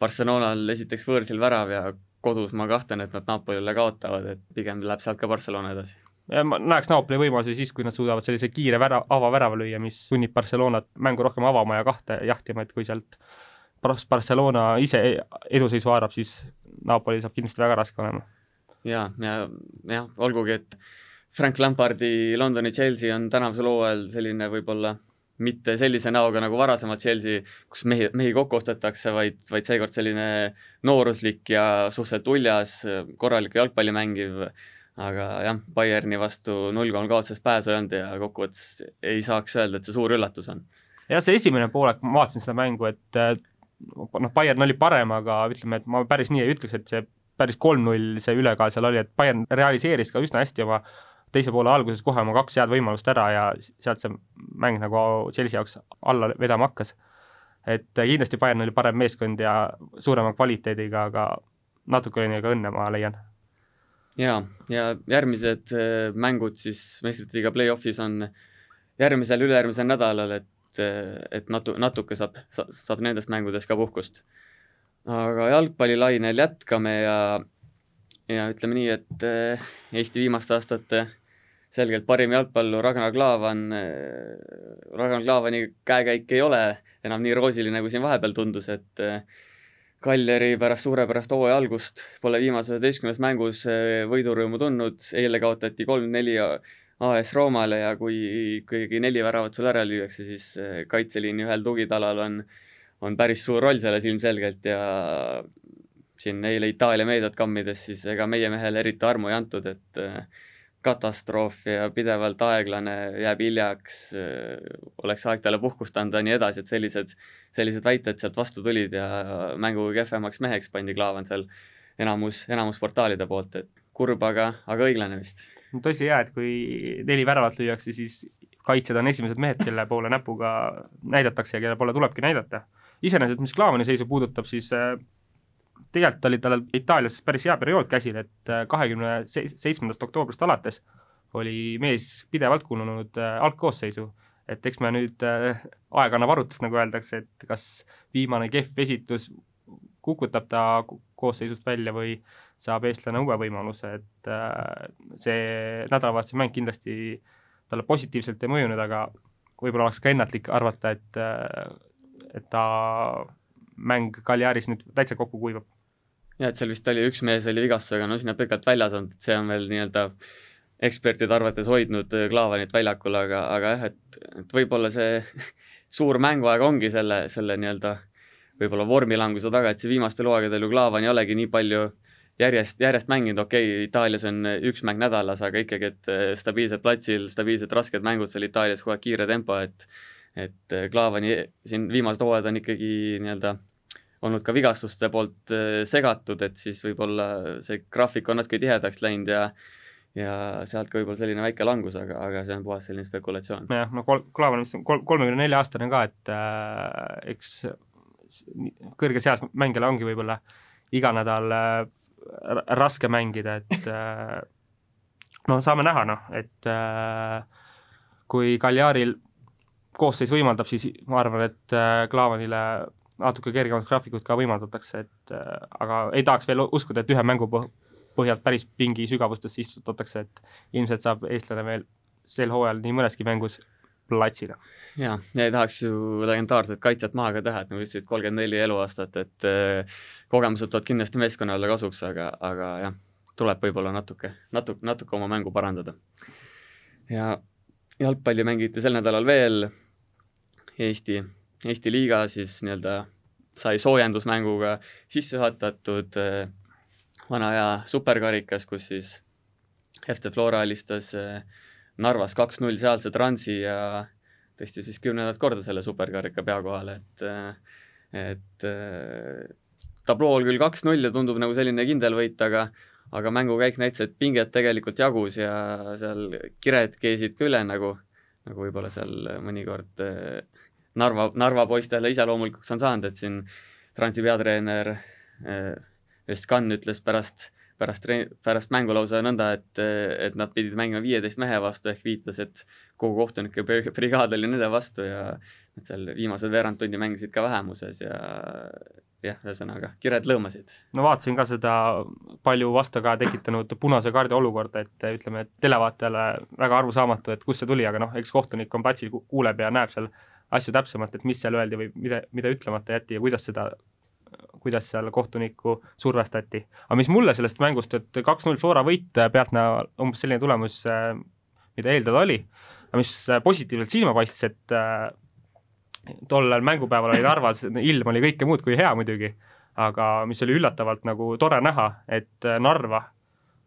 Barcelonal esiteks võõrsil värav ja kodus ma kahtlen, et nad Napolile kaotavad, et pigem läheb sealt ka Barcelona edasi. ja ma näeks Napoli võimalusi siis, kui nad suudavad sellise kiire vära, avavärava lüüa, mis sunnib Barcelonat mängu rohkem avama ja kahte jahtima, et kui sealt Barcelona ise eduseisu haarab, siis Napoli saab kindlasti väga raske olema. ja, ja jah, olgugi, et Frank Lampardi Londoni Chelsea on tänavusel hooajal selline võib-olla mitte sellise näoga nagu varasemad Chelsea, kus mehi, mehi kokku ostetakse, vaid, vaid seekord selline nooruslik ja suhteliselt uljas, korralikku jalgpalli mängiv, aga jah, Bayerni vastu null kolm kaotuses pääsu ei olnud ja kokkuvõttes ei saaks öelda, et see suur üllatus on. jah, see esimene poolek, ma vaatasin seda mängu, et noh, Bayern oli parem, aga ütleme, et ma päris nii ei ütleks, et see päris kolm-null see ülekaal seal oli, et Bayern realiseeris ka üsna hästi oma teise poole alguses kohe oma kaks head võimalust ära ja sealt see mäng nagu Chelsea jaoks alla vedama hakkas. et kindlasti Bayern oli parem meeskond ja suurema kvaliteediga, aga natuke oli neil ka õnne, ma leian. jaa, ja järgmised äh, mängud siis meistrite liiga play-off'is on järgmisel, ülejärgmisel nädalal, et et natu-, natuke saab, saab nendest mängudest ka puhkust. aga jalgpallilainel jätkame ja ja ütleme nii, et äh, Eesti viimaste aastate selgelt parim jalgpallur Ragnar Klavan, äh, Ragnar Klavani käekäik ei ole enam nii roosiline, kui siin vahepeal tundus, et äh, Kaljari pärast suurepärast hooaja algust pole viimases üheteistkümnes mängus võidurõõmu tundnud, eile kaotati kolm-neli AS Roomale ja kui ikkagi neli väravat sul ära lüüakse, siis kaitseliini ühel tugitalal on, on päris suur roll selles ilmselgelt ja siin eile Itaalia meediat kammides, siis ega meie mehele eriti armu ei antud, et äh, katastroof ja pidevalt aeglane, jääb hiljaks, oleks aeg talle puhkust anda ja nii edasi, et sellised, sellised väited sealt vastu tulid ja mängu kehvemaks meheks pandi Klaavan seal enamus, enamus portaalide poolt, et kurb, aga, aga õiglane vist. no tõsi jaa, et kui neli väravat lüüakse, siis kaitsjad on esimesed mehed, kelle poole näpuga näidatakse ja kelle poole tulebki näidata. iseenesest, mis Klaavani seisu puudutab, siis äh, tegelikult oli tal Itaalias päris hea periood käsil, et äh, kahekümne seitsmendast oktoobrist alates oli mees pidevalt kuulunud äh, algkoosseisu. et eks me nüüd äh, aeg annab arutust, nagu öeldakse, et kas viimane kehv esitus kukutab ta koosseisust välja või saab eestlane uue võimaluse, et see nädalavahetuse mäng kindlasti talle positiivselt ei mõjunud, aga võib-olla oleks ka ennatlik arvata, et, et ta mäng Galjaris nüüd täitsa kokku kuivab jah, et seal vist oli üks mees oli vigastusega, no sinna pikalt väljas olnud, et see on veel nii-öelda ekspertide arvates hoidnud äh, Klaavanit väljakul, aga, aga jah, et, et võib-olla see suur mänguaeg ongi selle, selle nii-öelda võib-olla vormilanguse taga, et see viimastel hooaegadel ju Klaavan ei olegi nii palju järjest, järjest mänginud, okei okay,, Itaalias on üks mäng nädalas, aga ikkagi, et äh, stabiilsel platsil, stabiilsed rasked mängud seal Itaalias, kogu aeg kiire tempo, et et äh, Klaavani siin viimased hooajad on ikkagi nii-öelda olnud ka vigastuste poolt äh, segatud, et siis võib-olla see graafik on natuke tihedaks läinud ja ja sealt ka võib-olla selline väike langus, aga, aga see on puhas selline spekulatsioon. jah, no kol-, Klaavan vist on kol-, kolmekümne nelja aastane ka, et äh, eks kõrges eas mängijale ongi võib-olla iga nädal äh, raske mängida, et äh, no saame näha, noh, et äh, kui Galjaril koosseis võimaldab, siis ma arvan, et äh, Klaavanile natuke kergemat graafikut ka võimaldatakse, et äh, aga ei tahaks veel uskuda, et ühe mängu põhjalt päris pingi sügavustesse istutatakse, et ilmselt saab eestlane veel sel hooajal nii mõneski mängus platsile. jaa, ja ei tahaks ju legendaarset kaitsjat maha ka teha, et nagu ütlesid, kolmkümmend neli eluaastat, et äh, kogemused tulevad kindlasti meeskonnale kasuks, aga, aga jah, tuleb võib-olla natuke, natuke, natuke oma mängu parandada. ja jalgpalli mängiti sel nädalal veel Eesti Eesti liiga siis nii-öelda sai soojendusmänguga sisse juhatatud äh, vana hea superkarikas, kus siis FC Flora alistas äh, Narvas kaks-null sealse Transi ja tõstis siis kümnendat korda selle superkarika pea kohale, et äh, et tablool küll kaks-null ja tundub nagu selline kindel võit, aga aga mängukäik näitas, et pinget tegelikult jagus ja seal kired keesid ka üle nagu, nagu võib-olla seal mõnikord Narva, Narva poistele iseloomulikuks on saanud, et siin Transi peatreener Öskan äh, ütles pärast, pärast tre-, pärast mängu lausa nõnda, et, et nad pidid mängima viieteist mehe vastu, ehk viitas, et kogu kohtunike brigaad oli nende vastu ja et seal viimased veerand tundi mängisid ka vähemuses ja jah, ühesõnaga kired lõõmasid. no vaatasin ka seda palju vastukaja tekitanud punase kaardi olukorda, et ütleme, et televaatajale väga arusaamatu, et kust see tuli, aga noh, eks kohtunik on platsil, kuuleb ja näeb seal asju täpsemalt, et mis seal öeldi või mida, mida ütlemata jäeti ja kuidas seda kuidas seal kohtunikku survestati. aga mis mulle sellest mängust, et kaks-null Flora võit pealtnäha umbes selline tulemus, mida eeldada oli, aga mis positiivselt silma paistis, et äh, tollel mängupäeval oli Narvas, ilm oli kõike muud kui hea muidugi, aga mis oli üllatavalt nagu tore näha, et Narva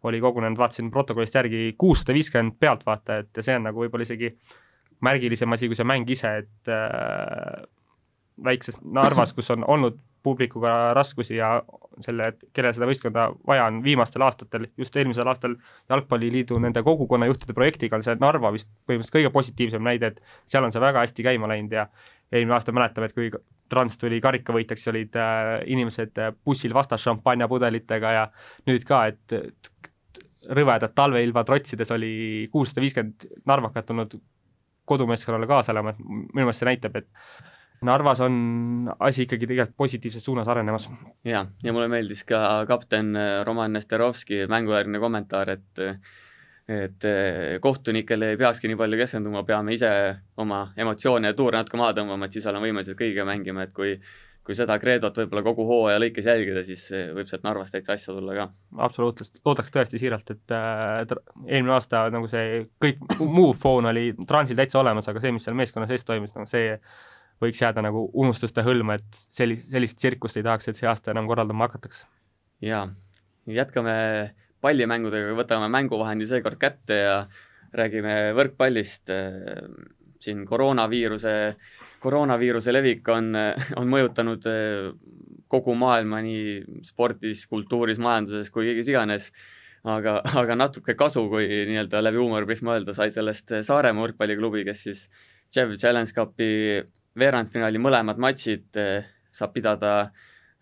oli kogunenud, vaatasin protokollist järgi kuussada viiskümmend pealtvaatajat ja see on nagu võib-olla isegi märgilisem asi kui see mäng ise, et äh, väikses Narvas, kus on olnud publikuga raskusi ja selle, kellel seda võistkonda vaja on viimastel aastatel, just eelmisel aastal Jalgpalliliidu nende kogukonnajuhtide projektiga on see Narva vist põhimõtteliselt kõige positiivsem näide, et seal on see väga hästi käima läinud ja eelmine aasta mäletame, et kui Trans tuli karikavõitjaks, olid äh, inimesed äh, bussil vastas šampanjapudelitega ja nüüd ka, et, rõvedat talveilma trotsides oli kuussada viiskümmend narvakat tulnud kodumeeskonnale kaasa elama, et minu meelest see näitab, et Narvas on asi ikkagi tegelikult positiivses suunas arenemas. jaa, ja mulle meeldis ka kapten Roman Nesterovski mängujärgne kommentaar, et et kohtunikele ei peakski nii palju keskenduma, peame ise oma emotsioone ja tuure natuke maha tõmbama, et siis oleme võimelised kõigiga mängima, et kui kui seda kreedot võib-olla kogu hooaja lõikes jälgida, siis võib sealt Narvast täitsa asja tulla ka. absoluutselt, loodaks tõesti siiralt, et äh, eelmine aasta nagu see kõik muu foon oli Transil täitsa olemas, aga see, mis seal meeskonna sees toimus, no see võiks jääda nagu unustuste hõlma, et sellist, sellist tsirkust ei tahaks, et see aasta enam korraldama hakatakse. jaa, jätkame pallimängudega, võtame mänguvahendi seekord kätte ja räägime võrkpallist. siin koroonaviiruse, koroonaviiruse levik on, on mõjutanud kogu maailma nii spordis, kultuuris, majanduses kui kõigis iganes. Aga, aga natuke kasu, kui nii-öelda läbi huumoriprisma öelda, sai sellest Saaremaa võrkpalliklubi, kes siis Chevy Challenge Cupi veerandfinaali mõlemad matšid eh, saab pidada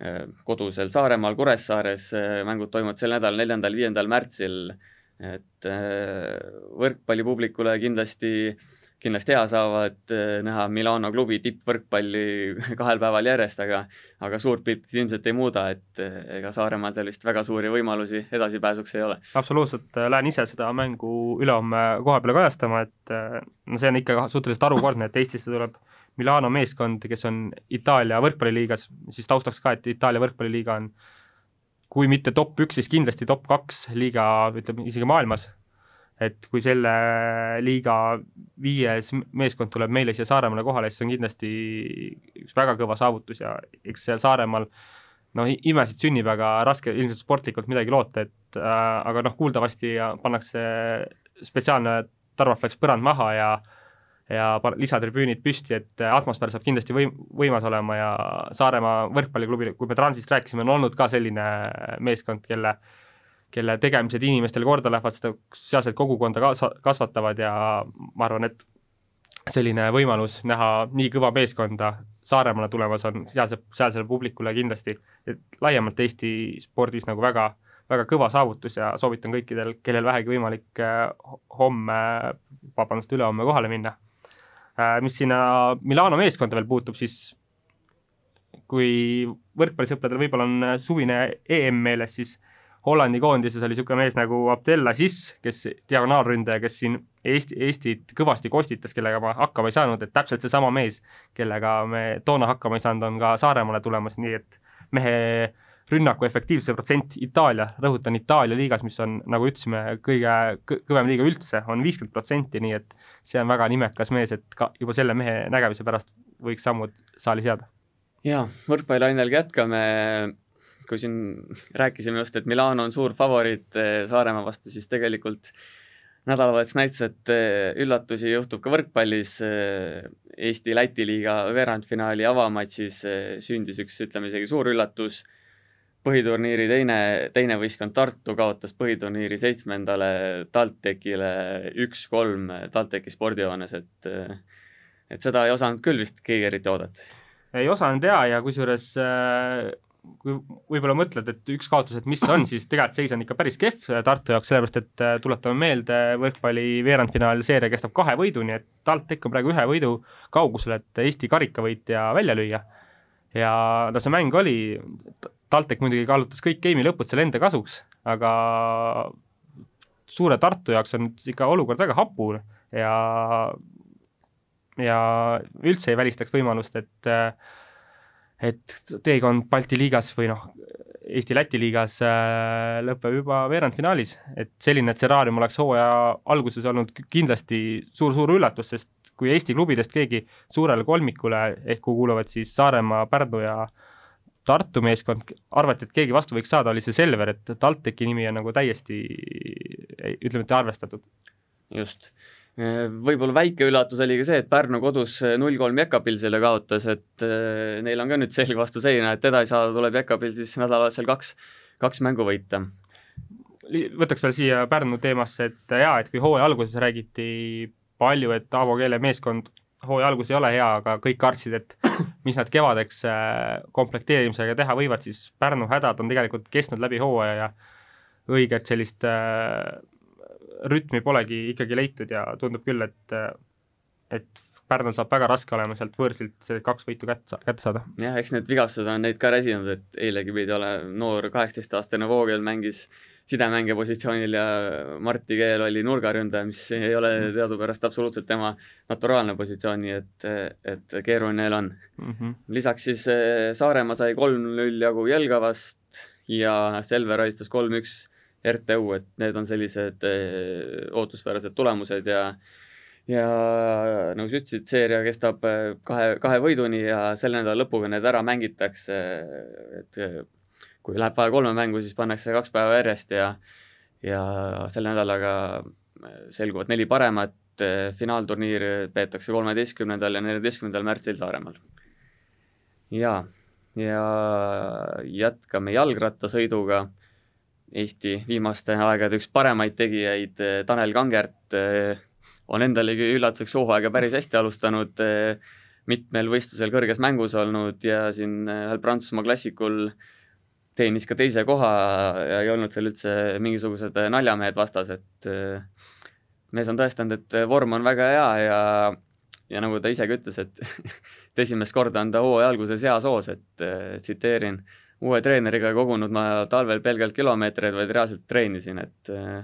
eh, kodusel Saaremaal Kuressaares, eh, mängud toimuvad sel nädalal, neljandal, viiendal märtsil, et võrkpallipublikule kindlasti, kindlasti hea saavad näha Milano klubi tippvõrkpalli kahel päeval järjest, aga aga suurt pilti ilmselt ei muuda, et ega Saaremaal sellist väga suuri võimalusi edasipääsuks ei ole. absoluutselt, lähen ise seda mängu ülehomme koha peale kajastama, et no see on ikka suhteliselt harukordne, et Eestisse tuleb Milano meeskond, kes on Itaalia võrkpalliliigas, siis taustaks ka, et Itaalia võrkpalliliiga on kui mitte top üks, siis kindlasti top kaks liiga, ütleme isegi maailmas. Et kui selle liiga viies meeskond tuleb meile siia Saaremaale kohale, siis on kindlasti üks väga kõva saavutus ja eks seal Saaremaal noh, imesid sünnib, aga raske ilmselt sportlikult midagi loota, et äh, aga noh, kuuldavasti pannakse spetsiaalne tarvafleks põrand maha ja äh, ja lisatribüünid püsti, et äh, atmosfäär saab kindlasti võim-, võimas olema ja Saaremaa võrkpalliklubi, kui me Transist rääkisime, on olnud ka selline meeskond, kelle kelle tegemised inimestele korda lähevad, seda sealset kogukonda kaasa, kasvatavad ja ma arvan, et selline võimalus näha nii kõva meeskonda Saaremaale tulemas on sealse, sealsele publikule kindlasti, et laiemalt Eesti spordis nagu väga, väga kõva saavutus ja soovitan kõikidel, kellel vähegi võimalik äh, homme, vabandust, ülehomme kohale minna. Äh, mis sinna Milano meeskonda veel puutub, siis kui võrkpallisõpradel võib-olla on suvine EM meeles, siis Hollandi koondises oli niisugune mees nagu Abdelaziz, kes, diagonaalründaja, kes siin Eesti, Eestit kõvasti kostitas, kellega ma hakkama ei saanud, et täpselt seesama mees, kellega me toona hakkama ei saanud, on ka Saaremaale tulemas, nii et mehe rünnaku efektiivsuse protsent Itaalia, rõhutan Itaalia liigas, mis on, nagu ütlesime, kõige kõvem liiga üldse, on viiskümmend protsenti, nii et see on väga nimekas mees, et ka juba selle mehe nägemise pärast võiks sammud saalis jääda. jaa, võrkpallilainel jätkame, kui siin rääkisime just, et Milano on suur favoriit eh, Saaremaa vastu, siis tegelikult nädalavahetus näitas, et eh, üllatusi juhtub ka võrkpallis. Eh, Eesti-Läti liiga veerandfinaali avamatšis sündis üks, ütleme isegi suur üllatus põhiturniiri teine, teine võistkond Tartu kaotas põhiturniiri seitsmendale TalTechile üks-kolm TalTechi spordihoones, et et seda ei osanud küll vist keegi eriti oodata. ei osanud jaa, ja kusjuures äh, kui võib-olla mõtled, et üks kaotus, et mis see on, siis tegelikult seis on ikka päris kehv Tartu jaoks, sellepärast et äh, tuletame meelde, võrkpalli veerandfinaali seeria kestab kahe võiduni, et TalTech on praegu ühe võidu kaugusel, et Eesti karikavõitja välja lüüa. ja no see mäng oli, TalTech muidugi kaalutas kõik game'i lõpud selle enda kasuks, aga suure Tartu jaoks on ikka olukord väga hapu ja ja üldse ei välistaks võimalust, et et teekond Balti liigas või noh, Eesti-Läti liigas äh, lõpeb juba veerandfinaalis, et selline stsenaarium oleks hooaja alguses olnud kindlasti suur-suur üllatus, sest kui Eesti klubidest keegi suurele kolmikule, ehk kuhu kuuluvad siis Saaremaa, Pärnu ja Tartu meeskond, arvati, et keegi vastu võiks saada, oli see Selver, et TalTechi nimi on nagu täiesti ütleme, et arvestatud. just võib-olla väike üllatus oli ka see, et Pärnu kodus null kolm Jekapilsile kaotas, et äh, neil on ka nüüd selg vastu seina, et edasi saada tuleb Jekapil siis nädalavahetusel kaks, kaks mängu võita. võtaks veel siia Pärnu teemasse, et jaa, et kui hooaja alguses räägiti palju, et Aavo Keele meeskond hooaja algus ei ole hea, aga kõik kartsid, et mis nad kevadeks äh, komplekteerimisega teha võivad, siis Pärnu hädad on tegelikult kestnud läbi hooaja ja õiget sellist äh, rütmi polegi ikkagi leitud ja tundub küll, et, et Pärnul saab väga raske olema sealt võõrsilt see kaks võitu kätte, kätte saada. jah, eks need vigastused on neid ka räsinud, et eilegi pidi olema noor kaheksateistaastane Voogel mängis sidemängija positsioonil ja Martti Keel oli nurgaründaja, mis ei ole teadupärast absoluutselt tema naturaalne positsioon, nii et, et keeruline neil on mm. -hmm. lisaks siis eh, Saaremaa sai kolm-null jagu Jelgavast ja Selver alistas kolm-üks RTU, et need on sellised eh, ootuspärased tulemused ja ja nagu sa ütlesid, seeria kestab eh, kahe, kahe võiduni ja selle nädala lõpuga need ära mängitakse, et eh, kui läheb vaja kolme mängu, siis pannakse kaks päeva järjest ja ja selle nädalaga selguvad neli paremat, finaalturniir peetakse kolmeteistkümnendal ja neljateistkümnendal märtsil Saaremaal. jaa, ja jätkame jalgrattasõiduga Eesti viimaste aegade üks paremaid tegijaid, eh, Tanel Kangert, eh, on endalegi üllatuseks hooaega päris hästi alustanud, eh, mitmel võistlusel kõrges mängus olnud ja siin ühel Prantsusmaa klassikul teenis ka teise koha ja ei olnud seal üldse mingisugused naljamehed vastas, et mees on tõestanud, et vorm on väga hea ja ja nagu ta isegi ütles, et et esimest korda on ta hooaja alguses heas hoos, et tsiteerin äh, uue treeneriga kogunud ma talvel pelgalt kilomeetreid, vaid reaalselt treenisin, et äh,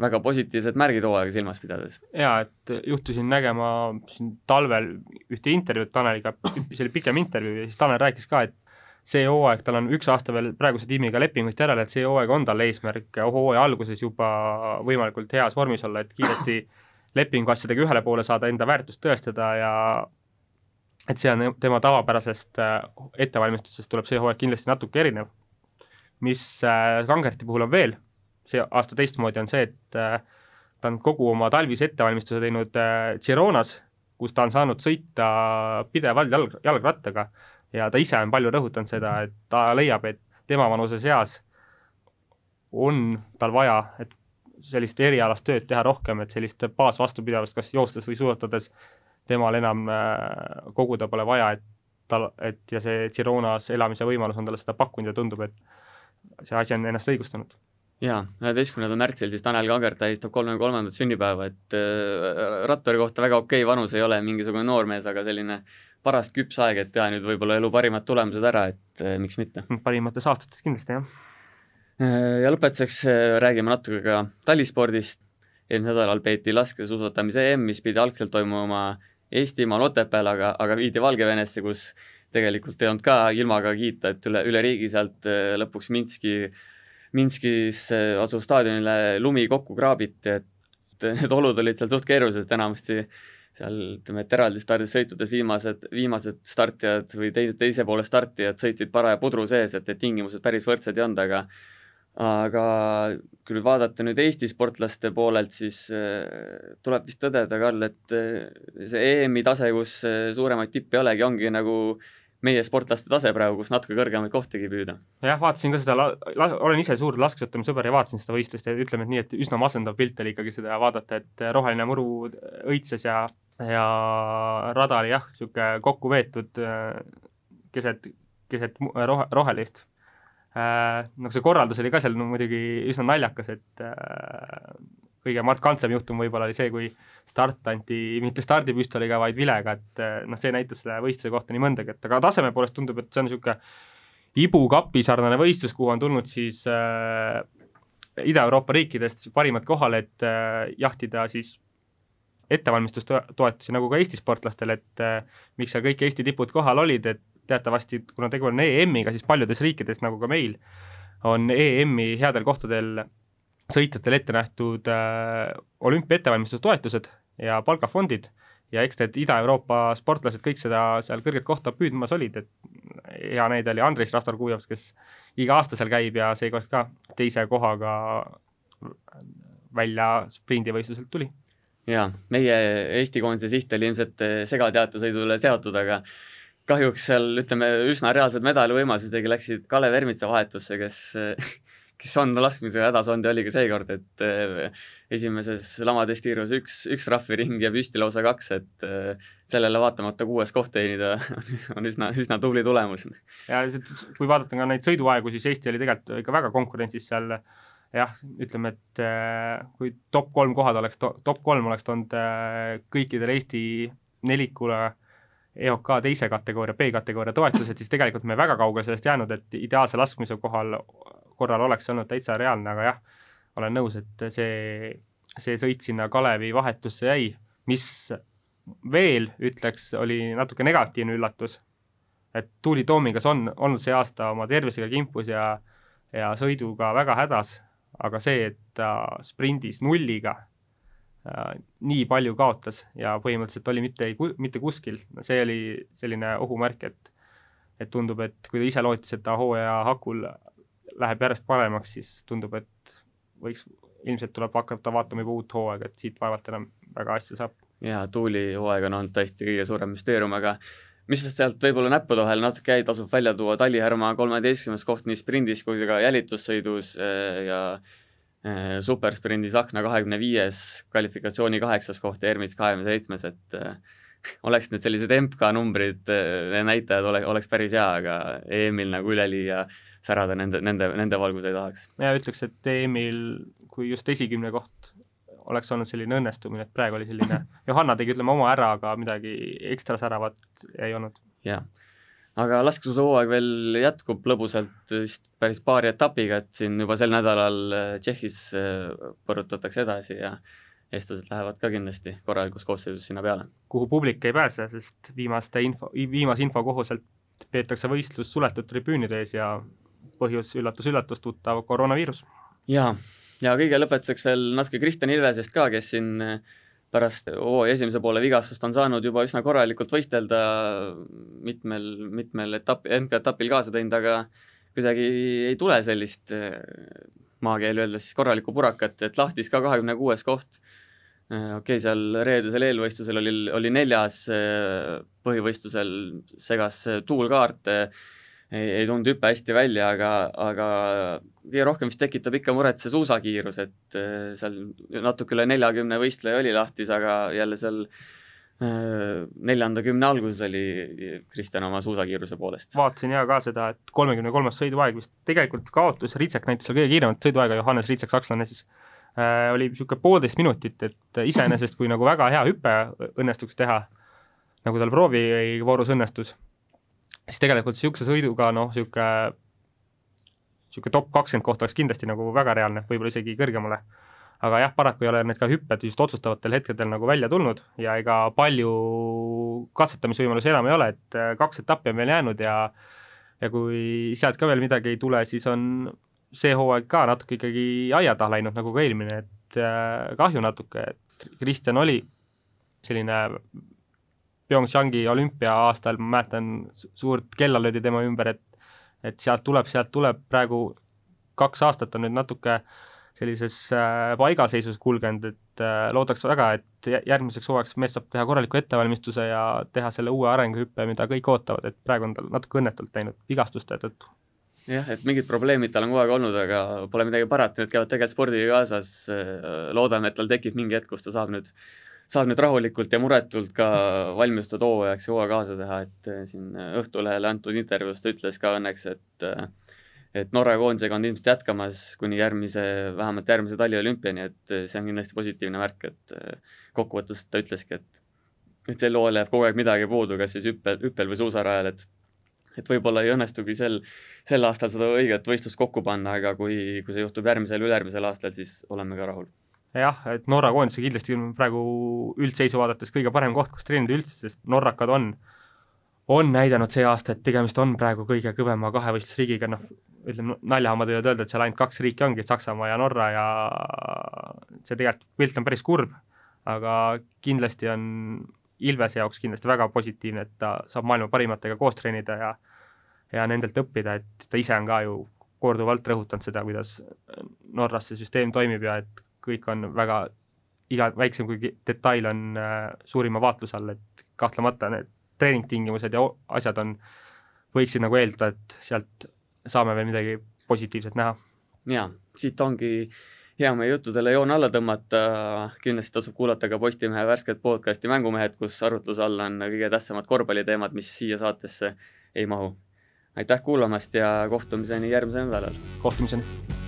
väga positiivsed märgid hooaega silmas pidades. jaa, et juhtusin nägema siin talvel ühte intervjuud Taneliga, see oli pikem intervjuu ja siis Tanel rääkis ka, et see hooaeg, tal on üks aasta veel praeguse tiimiga lepingust järele, et see hooaeg on tal eesmärk hooaja alguses juba võimalikult heas vormis olla, et kiiresti lepingu asjadega ühele poole saada, enda väärtust tõestada ja et see on tema tavapärasest äh, ettevalmistusest tuleb see hooaeg kindlasti natuke erinev. mis äh, Kangerti puhul on veel see aasta teistmoodi, on see, et äh, ta on kogu oma talvise ettevalmistuse teinud Gironas, kus ta on saanud sõita pidevalt jalg, jalgrattaga ja ta ise on palju rõhutanud seda, et ta leiab, et tema vanuses eas on tal vaja, et sellist erialast tööd teha rohkem, et sellist baasvastupidavust kas joostes või suusatades temal enam äh, koguda pole vaja, et tal, et ja see Gironas elamise võimalus on talle seda pakkunud ja tundub, et see asi on ennast õigustanud. jaa, üheteistkümnendal märtsil siis Tanel Kager tähistab kolmekümne kolmandat sünnipäeva, et äh, ratturi kohta väga okei okay vanus ei ole, mingisugune noormees, aga selline paras küps aeg, et teha nüüd võib-olla elu parimad tulemused ära, et äh, miks mitte. parimates aastates kindlasti, jah. Äh, ja lõpetuseks äh, räägime natuke ka talispordist, eelmisel nädalal peeti laskesuusatamise EM, mis pidi algselt toimuma Eestimaal Otepääl, aga, aga viidi Valgevenesse, kus tegelikult ei olnud ka ilmaga kiita, et üle, üle riigi sealt äh, lõpuks Minski, Minskis asuv staadionile lumi kokku kraabiti, et need olud olid seal suht keerulised, enamasti seal ütleme, et eraldi stardisõitudes viimased, viimased startijad või teise, teise poole startijad sõitsid paraja pudru sees, et need tingimused päris võrdsed ei olnud, aga aga kui nüüd vaadata nüüd Eesti sportlaste poolelt, siis äh, tuleb vist tõdeda, Karl, et äh, see EM-i tase, kus äh, suuremaid tippe ei olegi, ongi nagu meie sportlaste tase praegu, kus natuke kõrgemaid kohtagi püüda. jah, vaatasin ka seda, olen ise suur laskesuusatamise sõber ja vaatasin seda võistlust ja ütleme, nii, et üsna masendav pilt oli ikkagi seda vaadata, et roheline muru õitses ja, ja rada oli jah, niisugune kokku veetud keset keset rohe, rohelist. Noh, see korraldus oli ka seal no muidugi üsna naljakas, et kõige markantsem juhtum võib-olla oli see, kui start anti mitte stardipüstoliga, vaid vilega, et noh, see näitas selle võistluse kohta nii mõndagi, et aga taseme poolest tundub, et see on niisugune Ibu kapi sarnane võistlus, kuhu on tulnud siis äh, Ida-Euroopa riikidest parimad kohale, et äh, jahtida siis ettevalmistustoetusi, nagu ka Eesti sportlastel, et äh, miks seal kõik Eesti tipud kohal olid, et teatavasti, kuna tegu on EM-iga, siis paljudes riikides, nagu ka meil, on EM-i headel kohtadel sõitjatele ette nähtud äh, olümpia ettevalmistustoetused ja palgafondid ja eks need Ida-Euroopa sportlased kõik seda seal kõrget kohta püüdmas olid, et hea näide oli Andres Rastor-Kuujaps, kes iga aasta seal käib ja seekord ka teise kohaga välja sprindivõistluselt tuli. jaa, meie Eesti koondise siht oli ilmselt segateatesõidule seotud, aga kahjuks seal ütleme, üsna reaalsed medalivõimalused läksid Kalev Ermitsa vahetusse, kes kes on laskmisega hädas olnud ja oli ka seekord, et äh, esimeses lamatestiirus üks, üks trahviring ja püsti lausa kaks, et äh, sellele vaatamata kuues koht teenida on üsna, üsna tubli tulemus. ja kui vaadata ka neid sõiduaegu, siis Eesti oli tegelikult ikka väga konkurentsis seal jah, ütleme, et äh, kui top kolm kohad oleks, top kolm oleks toonud kõikidele Eesti nelikule EOK teise kategooria, B-kategooria toetused, siis tegelikult me väga kaugele sellest jäänud, et ideaalse laskmise kohal korral oleks olnud täitsa reaalne, aga jah, olen nõus, et see, see sõit sinna Kalevi vahetusse jäi, mis veel ütleks, oli natuke negatiivne üllatus, et Tuuli Toomingas on olnud see aasta oma tervisega kimpus ja ja sõiduga väga hädas, aga see, et ta sprindis nulliga nii palju kaotas ja põhimõtteliselt oli mitte, mitte kuskil, see oli selline ohumärk, et et tundub, et kui ta ise lootis, et ta hooaja hakul läheb järjest paremaks, siis tundub, et võiks, ilmselt tuleb hakata vaatama juba uut hooaega, et siit vaevalt enam väga asja saab. jaa, Tuuli hooaeg on olnud tõesti kõige suurem müsteerium, aga mis vist sealt võib-olla näppude vahel natuke jäi, tasub välja tuua, Tali Härma kolmeteistkümnes koht nii sprindis kui ka jälitussõidus äh, ja äh, supersprindis Akna kahekümne viies, kvalifikatsiooni kaheksas koht Ermits kahekümne seitsmes, et äh, oleks need sellised MK numbrid, näitajad ole, oleks päris hea, aga EM-il nagu üleliia särada nende, nende, nende valgus ei tahaks. mina ütleks, et EM-il, kui just esikümne koht oleks olnud selline õnnestumine, et praegu oli selline, Johanna tegi, ütleme, oma ära, aga midagi ekstra säravat ei olnud. jah, aga laskesuusahooaeg veel jätkub lõbusalt vist päris paari etapiga, et siin juba sel nädalal äh, Tšehhis äh, põrutatakse edasi ja eestlased lähevad ka kindlasti korralikus koosseisus sinna peale. kuhu publik ei pääse, sest viimaste info, viimase info kohaselt peetakse võistlus suletud tribüünide ees ja põhjus üllatus-üllatus, tuttav koroonaviirus. jaa, ja kõige lõpetuseks veel natuke Kristjan Ilvesest ka, kes siin äh, pärast hooaja esimese poole vigastust on saanud juba üsna korralikult võistelda mitmel, mitmel etapi, MK-etapil kaasa teinud, aga kuidagi ei tule sellist äh, maakeeli öeldes siis korralikku purakat, et lahtis ka kahekümne kuues koht. Äh, okei okay,, seal reedesel eelvõistlusel oli, oli neljas, põhivõistlusel segas tuulkaart ei, ei tulnud hüpe hästi välja, aga, aga kõige rohkem vist tekitab ikka muret see suusakiirus, et äh, seal natuke üle neljakümne võistleja oli lahtis, aga jälle seal äh, neljanda kümne alguses oli Kristjan oma suusakiiruse poolest. vaatasin ja ka seda, et kolmekümne kolmas sõiduaeg vist tegelikult kaotus, Ritsek näitas seal kõige kiiremat sõiduaega, Johannes Ritsek, sakslane siis äh,, oli niisugune poolteist minutit, et iseenesest kui nagu väga hea hüpe õnnestuks teha, nagu tal proovivoorus õnnestus siis tegelikult niisuguse sõiduga noh, niisugune niisugune top kakskümmend koht oleks kindlasti nagu väga reaalne, võib-olla isegi kõrgemale. aga jah, paraku ei ole need ka hüpped just otsustavatel hetkedel nagu välja tulnud ja ega palju katsetamisvõimalusi enam ei ole, et äh, kaks etappi on veel jäänud ja ja kui sealt ka veel midagi ei tule, siis on see hooaeg ka natuke ikkagi aia taha läinud, nagu ka eelmine, et äh, kahju natuke, et Kristjan oli selline PyeongChangi olümpia-aastal ma mäletan, suurt kella löödi tema ümber, et et sealt tuleb, sealt tuleb, praegu kaks aastat on nüüd natuke sellises äh, paigaseisus kulgenud, et äh, loodaks väga, et järgmiseks hooajaks mees saab teha korraliku ettevalmistuse ja teha selle uue arenguhüppe, mida kõik ootavad, et praegu on tal natuke õnnetult läinud vigastuste tõttu. Jah, et mingid probleemid tal on kogu aeg olnud, aga pole midagi parata, need käivad tegelikult spordiga kaasas, loodame, et tal tekib mingi hetk, kus ta saab nüüd saab nüüd rahulikult ja muretult ka valmistuda hooajaks ja hooaja kaasa teha, et siin Õhtulehele antud intervjuus ta ütles ka õnneks, et et Norra koondisega on ilmselt jätkamas kuni järgmise, vähemalt järgmise taliolümpiani, et see on kindlasti positiivne märk, et kokkuvõttes ta ütleski, et et sel hooajal jääb kogu aeg midagi puudu, kas siis hüppel, hüppel või suusarajal, et et võib-olla ei õnnestugi sel, sel aastal seda õiget võistlust kokku panna, aga kui, kui see juhtub järgmisel, ülejärgmisel aastal, siis oleme ka rahul. Jah, et Norra koondise kindlasti on praegu üldseisu vaadates kõige parem koht, kus treenida üldse, sest norrakad on, on näidanud see aasta, et tegemist on praegu kõige kõvema kahevõistlusriigiga, noh, ütleme naljahamad võivad öelda, et seal ainult kaks riiki ongi, Saksamaa ja Norra ja see tegelikult pilt on päris kurb, aga kindlasti on Ilvese jaoks kindlasti väga positiivne, et ta saab maailma parimatega koos treenida ja ja nendelt õppida, et ta ise on ka ju korduvalt rõhutanud seda, kuidas Norras see süsteem toimib ja et kõik on väga, iga väiksem kui detail on äh, suurima vaatluse all, et kahtlemata need treeningtingimused ja asjad on, võiksid nagu eeldada, et sealt saame veel midagi positiivset näha. jaa, siit ongi hea meie juttudele joon alla tõmmata, kindlasti tasub kuulata ka Postimehe värsket podcasti Mängumehed, kus arutluse all on kõige tähtsamad korvpalliteemad, mis siia saatesse ei mahu. aitäh kuulamast ja kohtumiseni järgmisel nädalal! kohtumiseni!